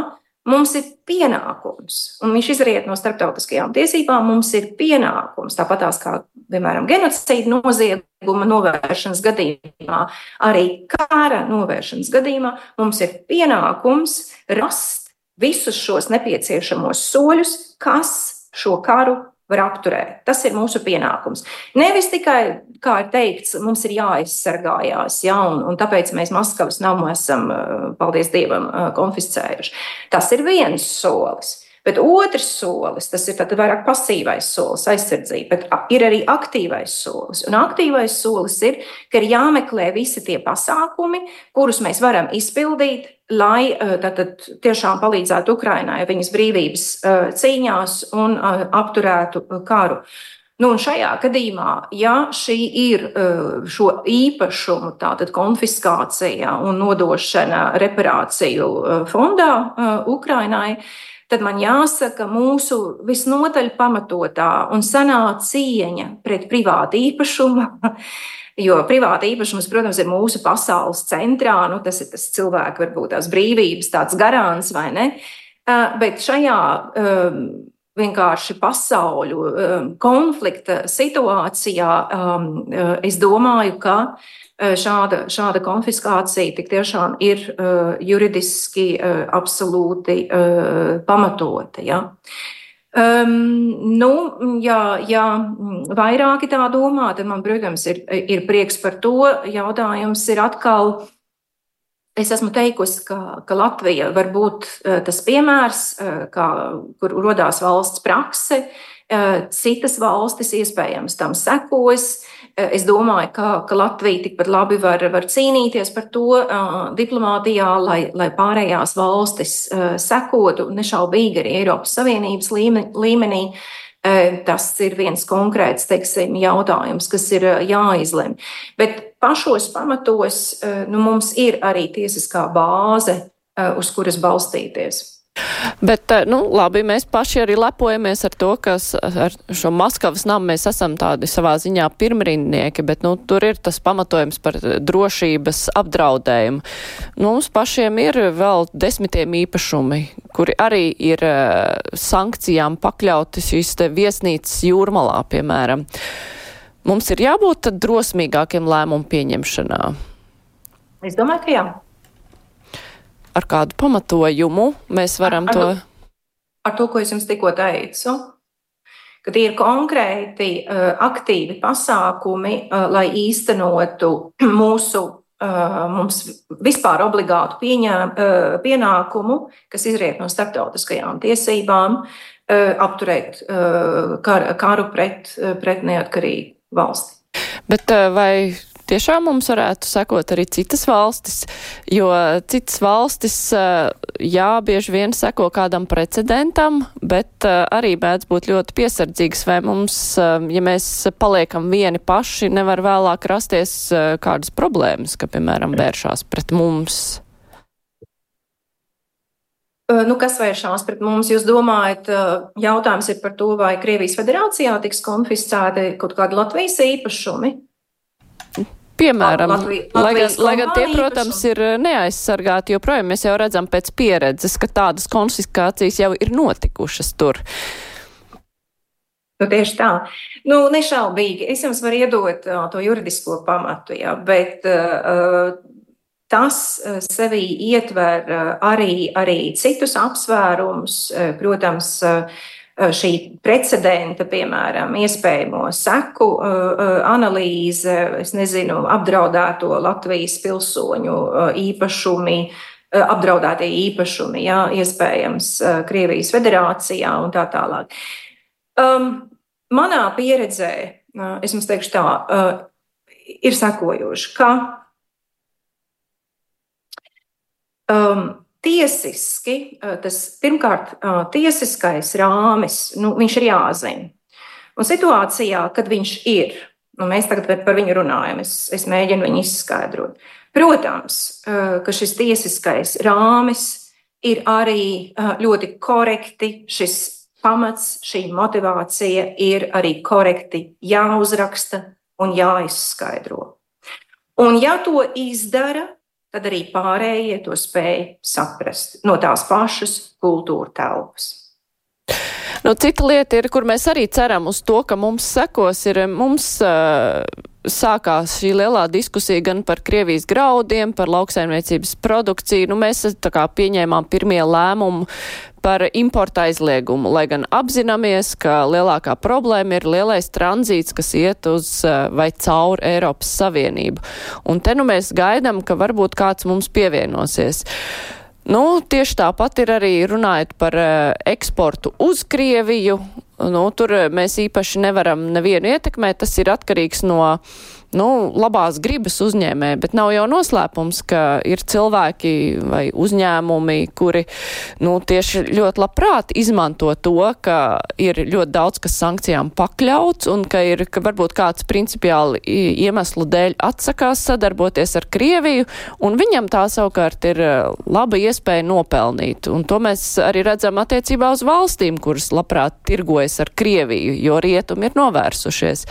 mums ir pienākums, un viņš izriet no starptautiskajām tiesībām, mums ir pienākums, tāpat kā, piemēram, genocīda nozieguma novēršanas gadījumā, arī kara novēršanas gadījumā, mums ir pienākums rast visus šos nepieciešamos soļus, kas šo karu var apturēt. Tas ir mūsu pienākums. Nevis tikai, kā ir teikts, mums ir jāaizsargājās, ja, un, un tāpēc mēs Maskavas namu esam, paldies Dievam, konfiscējuši. Tas ir viens solis. Bet otrs solis, tas ir vairāk pasīvais solis, aizsardzība, bet ir arī aktīvais solis. Un aktīvais solis ir, ka ir jāmeklē visi tie pasākumi, kurus mēs varam izpildīt, lai tātad, tiešām palīdzētu Ukrainai viņas brīvības cīņās un apturētu karu. Nu, šajā gadījumā, ja šī ir šo īpašumu konfiskācija un nodošana reparāciju fondā Ukrainai, tad man jāsaka, mūsu visnotaļ pamatotā un senā cieņa pret privātu īpašumu. Jo privāta īpašums, protams, ir mūsu pasaules centrā. Nu, tas ir tas cilvēks, varbūt tās brīvības, tāds garants vai ne. Bet šajā um, vienkārši pasauļu um, konflikta situācijā um, es domāju, ka Eh, šāda, šāda konfiskācija tik tiešām ir juridiski absolūti pamatota. Ja? Um, nu, ja, ja vairāki tā domā, tad man, protams, ir, ir prieks par to. Jautājums ir atkal. Es esmu teikusi, ka, ka Latvija var būt tas piemērs, kā, kur radās valsts prakse. Citas valstis iespējams tam sekos. Es domāju, ka, ka Latvija tikpat labi var, var cīnīties par to uh, diplomātijā, lai, lai pārējās valstis uh, sekotu nešaubīgi arī Eiropas Savienības līmenī. Uh, tas ir viens konkrēts teiksim, jautājums, kas ir jāizlemj. Bet pašos pamatos nu, mums ir arī tiesiskā bāze, uz kuras balstīties. Bet, eh, nu, labi, mēs paši arī lepojamies ar to, ka ar šo Maskavas namu mēs esam tādi savā ziņā pirmrindnieki, bet, nu, tur ir tas pamatojums par drošības apdraudējumu. Nu, mums pašiem ir vēl desmitiem īpašumi, kuri arī ir uh, sankcijām pakļauti šīs te viesnīcas jūrmalā, piemēram. Mums ir jābūt drosmīgākiem lēmumu pieņemšanā. Es domāju, ka jā ar kādu pamatojumu mēs varam ar, to. Ar to, ko es jums tikko teicu, ka tie ir konkrēti, uh, aktīvi pasākumi, uh, lai īstenotu mūsu uh, mums vispār obligātu pieņēm, pienākumu, kas izriet no starptautiskajām tiesībām, apturēt kar, karu pret, pret neatkarīgu valsti. Bet vai tiešām mums varētu sekot arī citas valstis, jo citas valstis, eh, jā, bieži vien seko kādam precedentam, bet eh, arī mēdz būt ļoti piesardzīgs, vai mums, eh, ja mēs paliekam vieni paši, nevar vēlāk rasties kādas problēmas, ka, piemēram, vēršās pret mums. Nu, kas vēršās pret mums? Jūs domājat, jautājums ir par to, vai Krievijas federācijā tiks konfiscēti kaut kādi Latvijas īpašumi? Piemēram, Latvijas, lai, gan, lai gan tie, protams, ir eh, neaizsargāti, joprojām mēs jau redzam pēc pieredzes, ka tādas konfiskācijas jau ir notikušas tur. Nu, tieši tā. Nu, nešaubīgi. Es jums varu iedot uh, to juridisko pamatu, jā, bet uh, tas sevī ietver arī, arī citus apsvērumus, protams, šī precedenta, piemēram, iespējamo seku analīze, es nezinu, apdraudēto Latvijas pilsoņu īpašumi, apdraudētie īpašumi, jā, iespējams, Krievijas federācijā un tā tālāk. Um, manā pieredzē, es jums teikšu tā, ir sekojoši, ka um, tiesiski, tas pirmkārt, tiesiskais rāmis, nu, viņš ir jāzina. Un situācijā, kad viņš ir, nu, mēs tagad par viņu runājam, es, es mēģinu viņu izskaidrot. Protams, ka šis tiesiskais rāmis ir arī ļoti korekti, šis pamats, šī motivācija ir arī korekti jāuzraksta un jāizskaidro. Un ja to izdara, tad arī pārējie to spēj saprast no tās pašas kultūra telpas. Nu, cita lieta ir, kur mēs arī ceram uz to, ka mums sekos, ir mums uh, sākās šī lielā diskusija gan par Krievijas graudiem, par lauksaimniecības produkciju. Nu, mēs tā kā pieņēmām pirmie lēmumu par importa aizliegumu, lai gan apzināmies, ka lielākā problēma ir lielais tranzīts, kas iet uz vai cauri Eiropas Savienību. Un te nu mēs gaidām, ka varbūt kāds mums pievienosies. Nu, tieši tāpat ir arī runājot par eksportu uz Krieviju. Nu, tur mēs īpaši nevaram nevienu ietekmēt. Tas ir atkarīgs no nu, labās gribas uzņēmē, bet nav jau noslēpums, ka ir cilvēki vai uzņēmumi, kuri nu, tieši ļoti labprāt izmanto to, ka ir ļoti daudz kas sankcijām pakļauts un ka ir ka varbūt kāds principiāli iemeslu dēļ atsakās sadarboties ar Krieviju, un viņam tā savukārt ir e, laba iespēja nopelnīt. Un to mēs arī redzam attiecībā uz valstīm, kuras labprāt tirgojas ar Krieviju, jo rietumi ir novērsušies.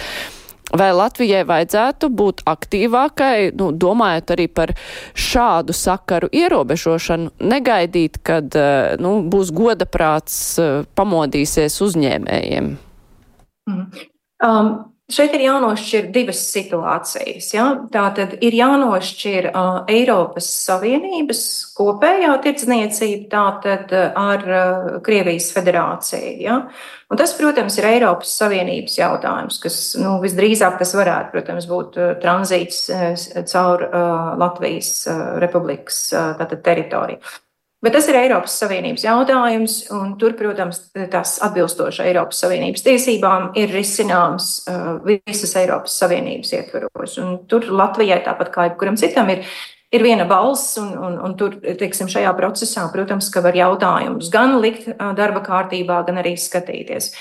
Vai Latvijai vajadzētu būt aktīvākai, nu, domājot arī par šādu sakaru ierobežošanu, negaidīt, kad eh, nu, būs godaprāts eh, pamodīsies uzņēmējiem? Mm. Um, Šeit ir jānošķir divas situācijas. Ja? Tā tad ir jānošķir uh, Eiropas Savienības kopējā tirdzniecība tātad ar uh, Krievijas federāciju. Ja? Un tas, protams, ir Eiropas Savienības jautājums, kas nu, visdrīzāk tas varētu, protams, būt uh, tranzīts uh, caur uh, Latvijas uh, republikas uh, teritoriju. Bet tas ir Eiropas Savienības jautājums, un tur, protams, tas atbilstoši Eiropas Savienības tiesībām ir risināms uh, visas Eiropas Savienības ietvaros. Un tur Latvijai, tāpat kā jebkuram citam, ir, ir viena balss, un, un, un tur, teiksim, šajā procesā, protams, ka var jautājumus gan likt uh, darba kārtībā, gan arī skatīties.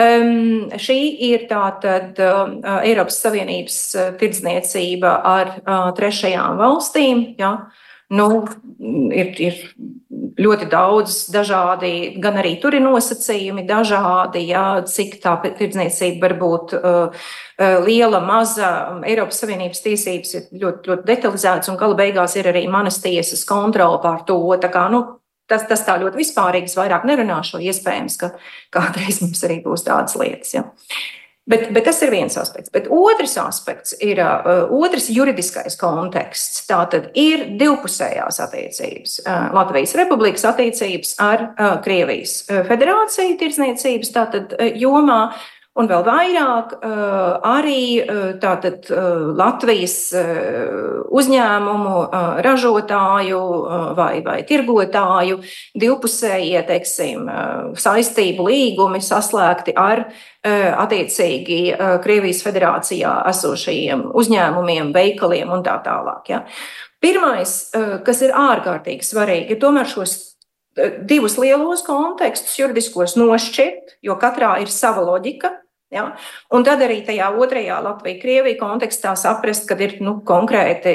Um, šī ir tātad uh, Eiropas Savienības uh, tirdzniecība ar uh, trešajām valstīm. Ja? Nu, ir, ir ļoti daudz dažādi, gan arī tur ir nosacījumi dažādi, jā, cik tā tirdzniecība var būt uh, uh, liela, maza. Eiropas Savienības tiesības ir ļoti, ļoti detalizētas, un gala beigās ir arī manas tiesas kontrola pār to. Tā kā, nu, tas, tas tā ļoti vispārīgs, vairāk nerunāšu, iespējams, ka kādreiz mums arī būs tādas lietas. Ja. Bet, bet tas ir viens aspekts. Bet otrs aspekts ir uh, otrs juridiskais konteksts. Tā tad ir divpusējās attiecības. Uh, Latvijas Republikas attiecības ar uh, Krievijas uh, federāciju tirdzniecības tātad, uh, jomā. Un vēl vairāk arī tātad, Latvijas uzņēmumu, ražotāju vai, vai tirgotāju divpusējie teiksim, saistību līgumi saslēgti ar attiecīgi Krievijas federācijā esošajiem uzņēmumiem, veikaliem un tā tālāk. Ja. Pirmais, kas ir ārkārtīgi svarīgi, ir tomēr šos divus lielos kontekstus juridiskos nošķirt, jo katrā ir sava loģika. Ja? Un tad arī tajā otrajā Latvijas-Krievijas kontekstā saprast, ka ir nu, konkrēti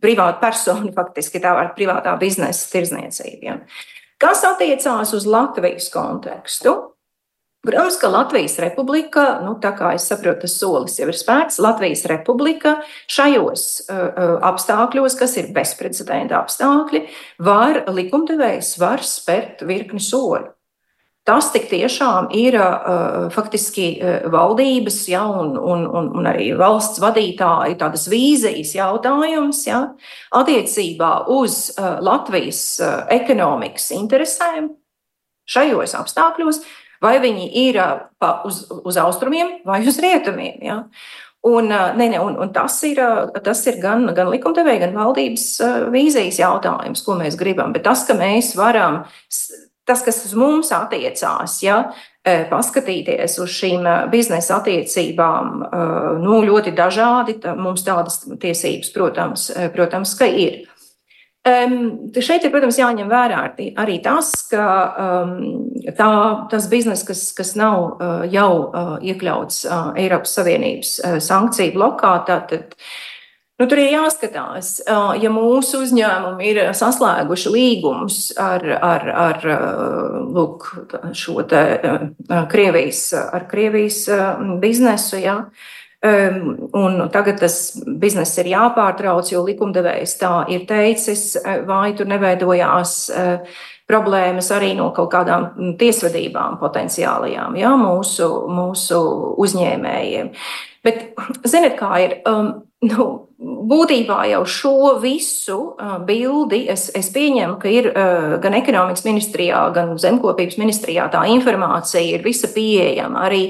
privāta persona, faktiski tā var privātā biznesa tirzniecība. Ja? Kas attiecās uz Latvijas kontekstu? Protams, ka Latvijas republika, nu, tā kā es saprotu, tas solis jau ir spērts, Latvijas republika šajos uh, apstākļos, kas ir bezprecedenta apstākļi, var likumdevējs var spērt virkni soļu. Tas tik tiešām ir uh, faktiski uh, valdības ja, un, un, un, un arī valsts vadītāju tādas vīzijas jautājums ja, attiecībā uz uh, Latvijas uh, ekonomikas interesēm šajos apstākļos, vai viņi ir uz, uz austrumiem vai uz rietumiem. Ja. Un, ne, ne, un, un tas, ir, tas ir gan, gan likumdevēja, gan valdības vīzijas jautājums, ko mēs gribam. Bet tas, ka mēs varam tas, kas uz mums attiecās, ja, paskatīties uz šīm biznesa attiecībām, nu, ļoti dažādi. Mums tādas tiesības, protams, protams ka ir. Um, šeit ir, protams, jāņem vērā arī tas, ka um, tā, tas bizness, kas, kas nav uh, jau uh, iekļauts uh, Eiropas Savienības uh, sankciju blokā, tad, tad Nu, tur ir jāskatās, ja mūsu uzņēmumi ir saslēguši līgumus ar, ar, ar lūk, šo te Krievijas, ar Krievijas biznesu. Ja, Un tagad tas bizness ir jāpārtrauc, jo likumdevējs tā ir teicis, vai tur neveidojās problēmas arī no kaut kādām tiesvedībām potenciālajām, ja, mūsu, mūsu uzņēmējiem. Bet, ziniet, kā ir? Um, nu, būtībā jau šo visu uh, bildi es, es pieņemu, ka ir uh, gan ekonomikas ministrijā, gan zemkopības ministrijā tā informācija ir visa pieejama. Arī,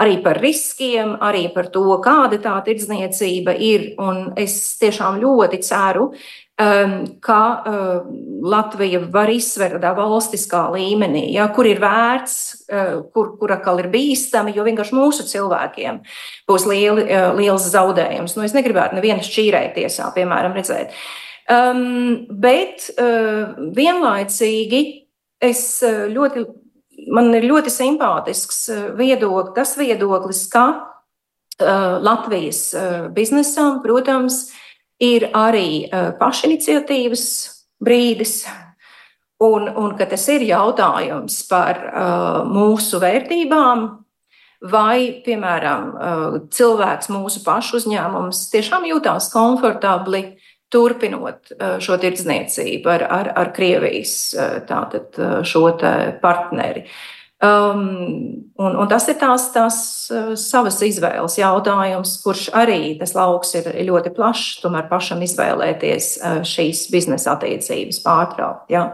arī par riskiem, arī par to, kāda tā tirdzniecība ir. Un es tiešām ļoti ceru, Um, ka uh, Latvija var izsvērt tādā valstiskā līmenī, ja, kur ir vērts, uh, kur, kur atkal ir bīstami, jo vienkārši mūsu cilvēkiem būs lieli, uh, liels zaudējums. Nu, es negribētu nevienu šķīrēt tiesā, piemēram, redzēt. Um, bet uh, vienlaicīgi es ļoti, man ir ļoti simpātisks viedoklis, tas viedoklis, ka uh, Latvijas uh, biznesam, protams, uh, ir arī e, pašiniciatīvas brīdis, un, un ka tas ir jautājums par uh, mūsu vērtībām, vai, piemēram, uh, cilvēks, mūsu pašu uzņēmums, tiešām jūtās komfortabli turpinot uh, šo tirdzniecību ar, ar, ar Krievijas tātad, šo partneri. Uh, Um, un, un tas ir tās, tās uh, savas izvēles jautājums, kurš arī tas lauks ir ļoti plašs, tomēr pašam izvēlēties uh, šīs biznesa attiecības pārtraukt. Ja.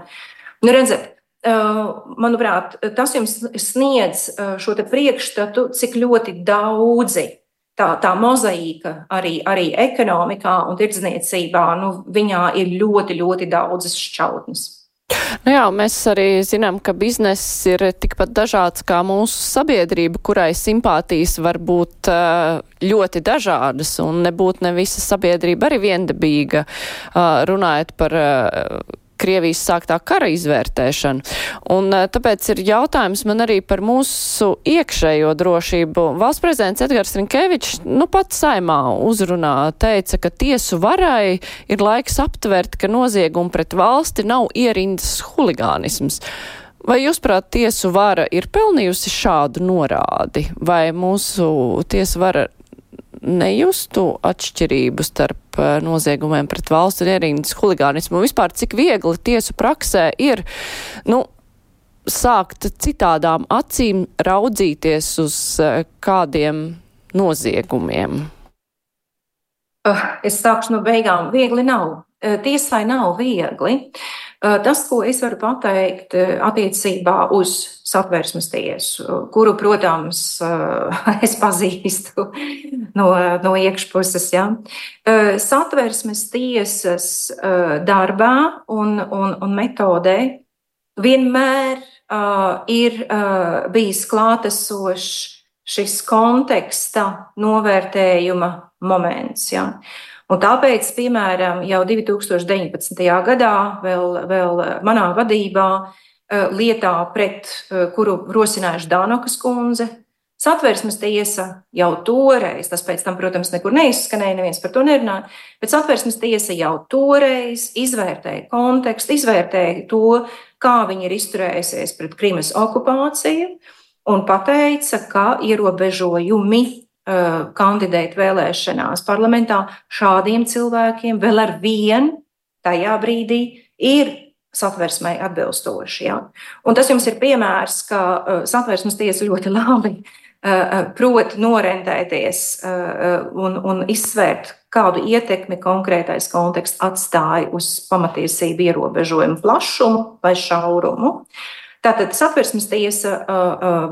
Nu, redzat, uh, manuprāt, tas jums sniedz šo priekšstatu, cik ļoti daudzi tā, tā mozaīka arī, arī ekonomikā un tirdzniecībā, nu, viņā ir ļoti, ļoti daudzas šķautnes. Nu jā, mēs arī zinām, ka bizness ir tikpat dažāds kā mūsu sabiedrība, kurai simpātijas var būt eh, ļoti dažādas un nebūt ne visa sabiedrība arī viendabīga, eh, runājot par eh, Krievijas sāktā kara izvērtēšanu. Un eh, tāpēc ir jautājums man arī par mūsu iekšējo drošību. Valsts prezidents Edgars Rinkevičs, nu pat saimā uzrunā teica, ka tiesu varai ir laiks aptvert, ka noziegumi pret valsti nav ierindas huligānisms. Vai jūs, prāt, tiesu vara ir pelnījusi šādu norādi, vai mūsu tiesu vara nejustu atšķirību starp eh, noziegumiem pret valsts un ierīnas huligānismu? Vispār, cik viegli tiesu praksē ir, nu, sākt citādām acīm raudzīties uz eh, kādiem noziegumiem? Uh, es sākšu no beigām. Viegli nav. Uh, tiesai nav viegli. Uh, tas, ko es varu pateikt attiecībā uz satversmes tiesu, kuru, protams, es pazīstu no, no iekšpuses. Ja. Satversmes tiesas darbā un, un, un metodē vienmēr ir bijis klātesošs šis konteksta novērtējuma moments. Ja. Un tāpēc, piemēram, jau 2019. gadā, vēl, vēl manā vadībā, eh, lietā, pret eh, kuru rosinājuši Dānokas kundze, Satversmes tiesa jau toreiz, tas pēc tam, protams, nekur neizskanēja, neviens par to nerunāja, bet satversmes tiesa jau toreiz izvērtēja kontekstu, izvērtēja to, kā viņi ir izturējusies pret Krimas okupāciju un pateica, ka ierobežojumi kandidēt vēlēšanās parlamentā šādiem cilvēkiem vēl ar vienu tajā brīdī ir satversmei atbilstoši. Ja? Un tas jums ir piemērs, ka uh, satversmes tiesa ļoti labi uh, prot norentēties uh, un, un izsvērt, kādu ietekmi konkrētais konteksts atstāja uz pamatiesību ierobežojumu plašumu vai šaurumu. Tātad satversmes tiesa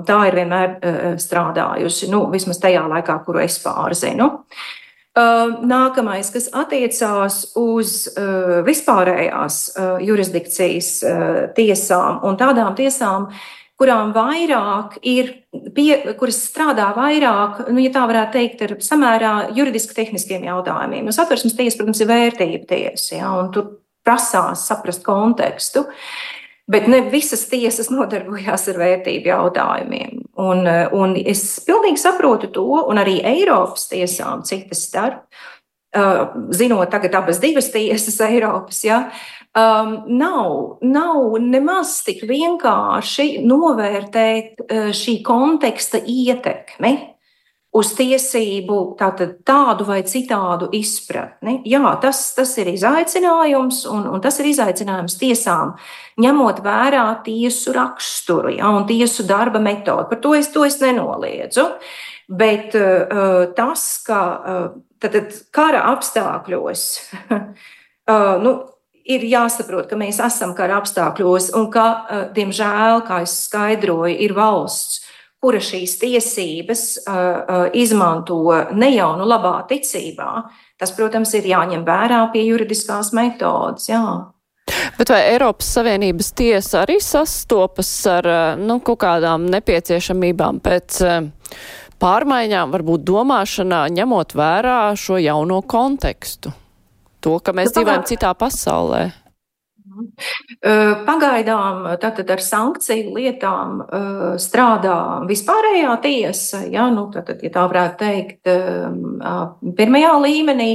tā ir vienmēr strādājusi, nu, vismaz tajā laikā, kuru es pārzinu. Nākamais, kas attiecās uz vispārējās jurisdikcijas tiesām un tādām tiesām, kurām vairāk ir, pie, kuras strādā vairāk, nu, ja tā varētu teikt, ar samērā juridiski tehniskiem jautājumiem. Nu, satversmes tiesa, protams, ir vērtība tiesa, ja, un tur prasās saprast kontekstu. Bet ne visas tiesas nodarbojās ar vērtību jautājumiem. Un, un es pilnīgi saprotu to, un arī Eiropas tiesām citas starp, zinot tagad abas divas tiesas Eiropas, ja, um, nav, nav nemaz tik vienkārši novērtēt šī konteksta ietekmi uz tiesību tātad, tādu vai citādu izpratni. Jā, tas, tas ir izaicinājums, un, un tas ir izaicinājums tiesām, ņemot vērā tiesu raksturu ja, un tiesu darba metodu. Par to es, to es nenoliedzu. Bet uh, tas, ka uh, tad, kara apstākļos uh, nu, ir jāsaprot, ka mēs esam kara apstākļos un ka, uh, diemžēl, kā es skaidroju, ir valsts, kura šīs tiesības izmanto ne jau nu labā ticībā, tas, protams, ir jāņem vērā pie juridiskās metodas. Jā. Bet vai Eiropas Savienības tiesa arī sastopas ar nu, kaut kādām nepieciešamībām pēc pārmaiņām, varbūt domāšanā, ņemot vērā šo jauno kontekstu? To, ka mēs nu, dzīvojam citā pasaulē. Pagaidām tātad ar sankciju lietām strādā vispārējā tiesa, ja, nu, tātad, ja tā varētu teikt, pirmajā līmenī.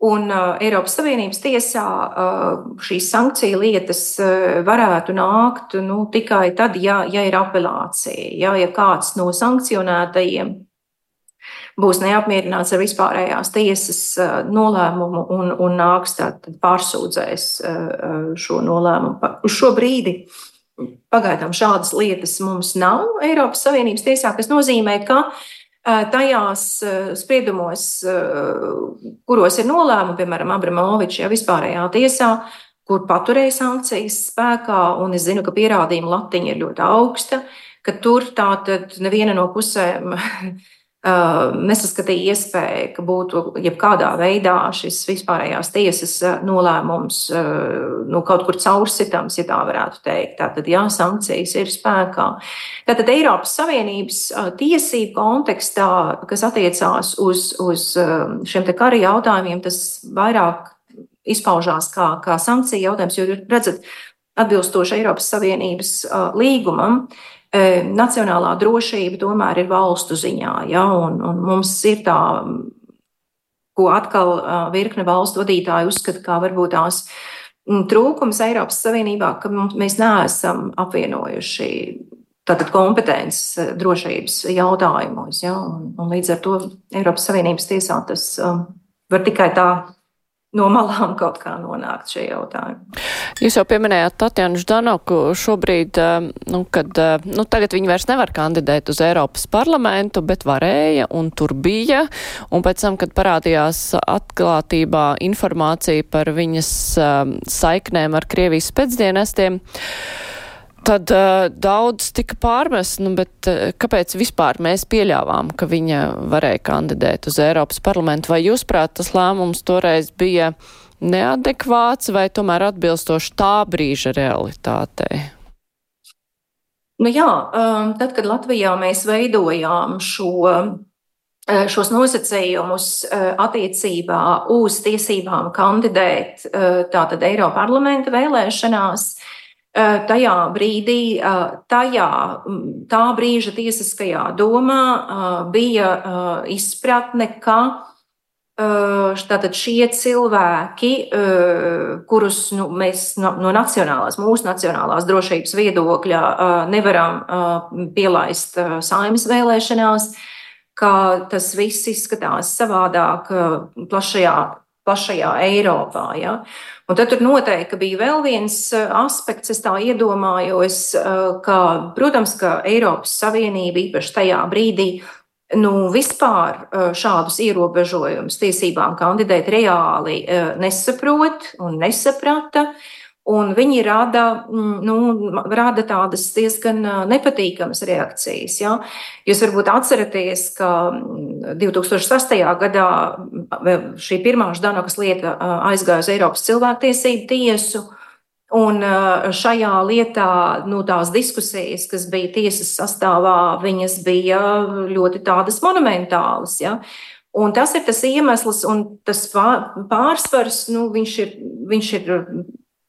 Un Eiropas Savienības tiesā šīs sankciju lietas varētu nākt nu, tikai tad, ja, ja ir apelācija, ja, ja kāds no sankcionētajiem būs neapmierināts ar vispārējās tiesas nolēmumu un, un nāks tātad pārsūdzēs šo nolēmumu. Uz šo brīdi pagaidām šādas lietas mums nav Eiropas Savienības tiesā, kas nozīmē, ka tajās spriedumos, kuros ir nolēmumi, piemēram, Abramovičs jau vispārējā tiesā, kur paturēja sankcijas spēkā, un es zinu, ka pierādījuma latiņa ir ļoti augsta, ka tur tātad neviena no pusēm nesaskatīja iespēju, ka būtu jebkādā veidā šis vispārējās tiesas nolēmums nu, kaut kur caursitams, ja tā varētu teikt. Tātad, jā, sankcijas ir spēkā. Tātad Eiropas Savienības tiesību kontekstā, kas attiecās uz, uz šiem te kara jautājumiem, tas vairāk izpaužās kā, kā sankcija jautājums, jo redzat, atbilstoši Eiropas Savienības līgumam, nacionālā drošība tomēr ir valstu ziņā. Ja, un, un mums ir tā, ko atkal virkne valstu vadītāji uzskata, kā varbūt tās trūkums Eiropas Savienībā, ka mēs neesam apvienojuši tātad kompetences drošības jautājumos. Ja, un, un līdz ar to Eiropas Savienības tiesā tas um, var tikai tā no malām kaut kā nonākt šie jautājumi. Jūs jau pieminējāt Tatjanu Ždanoku šobrīd, eh, nu, kad, eh, nu, tagad viņi vairs nevar kandidēt uz Eiropas parlamentu, bet varēja un tur bija, un pēc tam, kad parādījās atklātībā informācija par viņas um, saiknēm ar Krievijas pēcdienestiem, Tad uh, daudz tika pārmest, nu, bet uh, kāpēc vispār mēs pieļāvām, ka viņa varēja kandidēt uz Eiropas parlamentu? Vai jūs prāt, tas lēmums toreiz bija neadekvāts vai tomēr atbilstoši tā brīža realitātei? Nu jā, um, tad, kad Latvijā mēs veidojām šo, šos nosacījumus attiecībā uz tiesībām kandidēt tātad Eiropa parlamenta vēlēšanās, tajā brīdī, tajā, tā brīža tiesiskajā domā bija izpratne, ka tātad šie cilvēki, kurus nu, mēs no, nacionālās, mūsu nacionālās drošības viedokļa nevaram pielaist saimnes vēlēšanās, ka tas viss izskatās savādāk plašajā plašajā Eiropā. Ja? Un tad tur noteikti bija vēl viens aspekts, es tā iedomājos, ka, protams, ka Eiropas Savienība īpaši tajā brīdī nu, vispār šādus ierobežojumus tiesībām kandidēt reāli nesaprot un nesaprata. Un viņi rada, mm, nu, rada tādas diezgan nepatīkamas reakcijas. Ja? Jūs varbūt atceraties, ka 2008. Mm, gadā šī pirmā Ždanokas lieta aizgāja uz Eiropas cilvēktiesību tiesu. Un šajā lietā nu, tās diskusijas, kas bija tiesas sastāvā, viņas bija ļoti tādas monumentālas. Ja? Un tas ir tas iemesls, un tas pārsvars, nu, viņš ir, viņš ir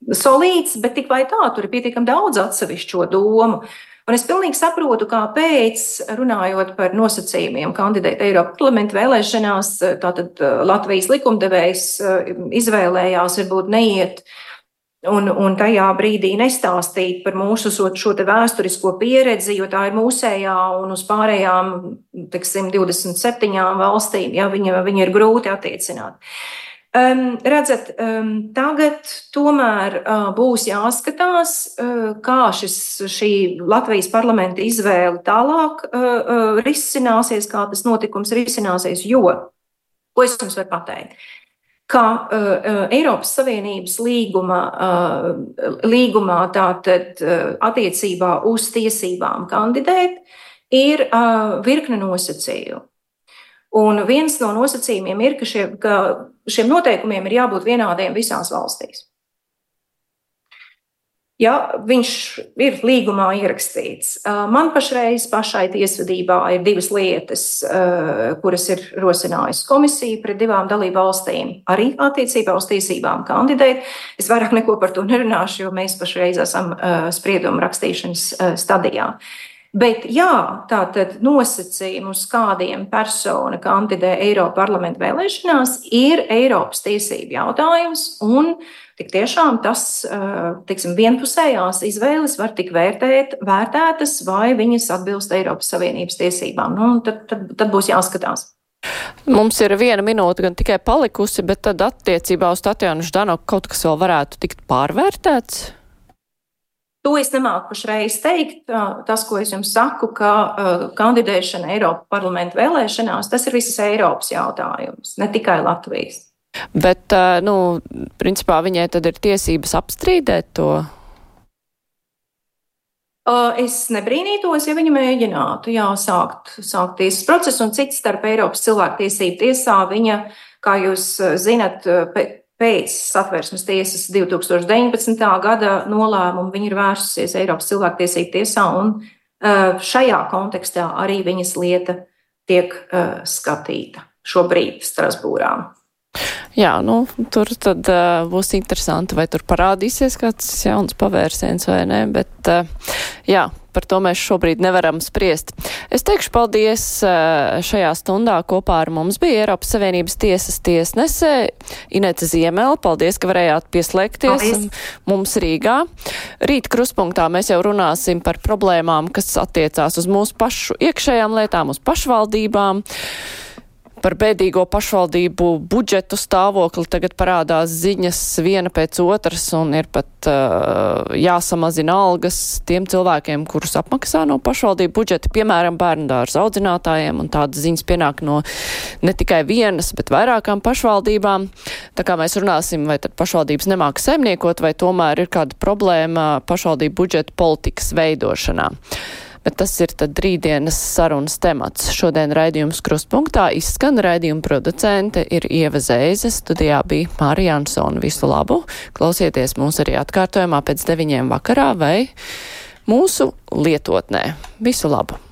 solīts, bet tik vai tā, tur ir pietiekami daudz atsevišķo domu. Un es pilnīgi saprotu, kāpēc, runājot par nosacījumiem, kandidēt Eiropas parlamenta vēlēšanās, tātad uh, Latvijas likumdevējs uh, izvēlējās varbūt neiet un, un tajā brīdī nestāstīt par mūsu šo, vēsturisko pieredzi, jo tā ir mūsējā un uz pārējām, teiksim, 27 valstīm, ja viņa, viņa ir grūti attiecināt. Um, redzat, um, tagad tomēr uh, būs jāskatās, uh, kā šis, šī Latvijas parlamenta izvēle tālāk uh, uh, risināsies, kā tas notikums risināsies. Jo, ko es jums varu pateikt? Ka uh, uh, Eiropas Savienības līguma, uh, līgumā tātad uh, attiecībā uz tiesībām kandidēt ir uh, virkne nosacījumu. Un viens no nosacījumiem ir, ka, šie, ka šiem noteikumiem ir jābūt vienādiem visās valstīs. Ja viņš ir līgumā ierakstīts, man pašreiz pašai tiesvedībā ir divas lietas, kuras ir rosinājusi komisija pret divām dalību valstīm, arī attiecībā uz tiesībām kandidēt. Es vairāk neko par to nerunāšu, jo mēs pašreiz esam spriedumu rakstīšanas stadijā. Bet, jā, tātad nosacījumi, uz kādiem persona kandidē Eiropas parlamenta vēlēšanās, ir Eiropas tiesību jautājums. Un tik tiešām tas, tiksim, vienpusējās izvēles var tik vērtēt, vērtētas, vai viņas atbilst Eiropas Savienības tiesībām. Nu, tad, tad, tad būs jāskatās. Mums ir viena minūte gan tikai palikusi, bet tad attiecībā uz Tatjanu Ždanoku kaut kas vēl varētu tikt pārvērtēts? To es nemāku pašreiz teikt. Tas, ko es jums saku, ka kandidēšana Eiropas parlamenta vēlēšanās, tas ir visas Eiropas jautājums, ne tikai Latvijas. Bet, nu, principā viņai tad ir tiesības apstrīdēt to. Es nebrīnītos, ja viņa mēģinātu jā, sākt, sākt tiesas procesu, un cits starp Eiropas cilvēktiesību tiesā viņa, kā jūs zinat, pēc satversmes tiesas 2019. gada nolēmumu viņa ir vērsusies Eiropas cilvēktiesību tiesā, un šajā kontekstā arī viņas lieta tiek skatīta šobrīd Strasbūrā. Jā, nu, tur tad uh, būs interesanti, vai tur parādīsies kāds jauns pavērsiens vai nē, bet uh, jā, par to mēs šobrīd nevaram spriest. Es teikšu paldies uh, šajā stundā kopā ar mums bija Eiropas Savienības tiesas tiesnese Inete Ziemela. Paldies, ka varējāt pieslēgties paldies. mums Rīgā. Rīt kruspunktā mēs jau runāsim par problēmām, kas attiecās uz mūsu pašu iekšējām lietām, uz pašvaldībām. Par bēdīgo pašvaldību budžetu stāvokli. Tagad parādās ziņas viena pēc otras un ir pat uh, jāsamazina algas tiem cilvēkiem, kurus apmaksā no pašvaldību budžeta, piemēram, bērndārza audzinātājiem, un tādas ziņas pienāk no ne tikai vienas, bet vairākām pašvaldībām. Tā kā mēs runāsim, vai tad pašvaldības nemāk saimniekot, vai tomēr ir kāda problēma pašvaldību budžeta politikas veidošanā bet tas ir tad rītdienas sarunas temats. Šodien raidījums krustpunktā izskan raidījuma producente ir Ieva Zēze, studijā bija Mārija Jansona. Visu labu! Klausieties mūs arī atkārtojumā pēc deviņiem vakarā vai mūsu lietotnē. Visu labu!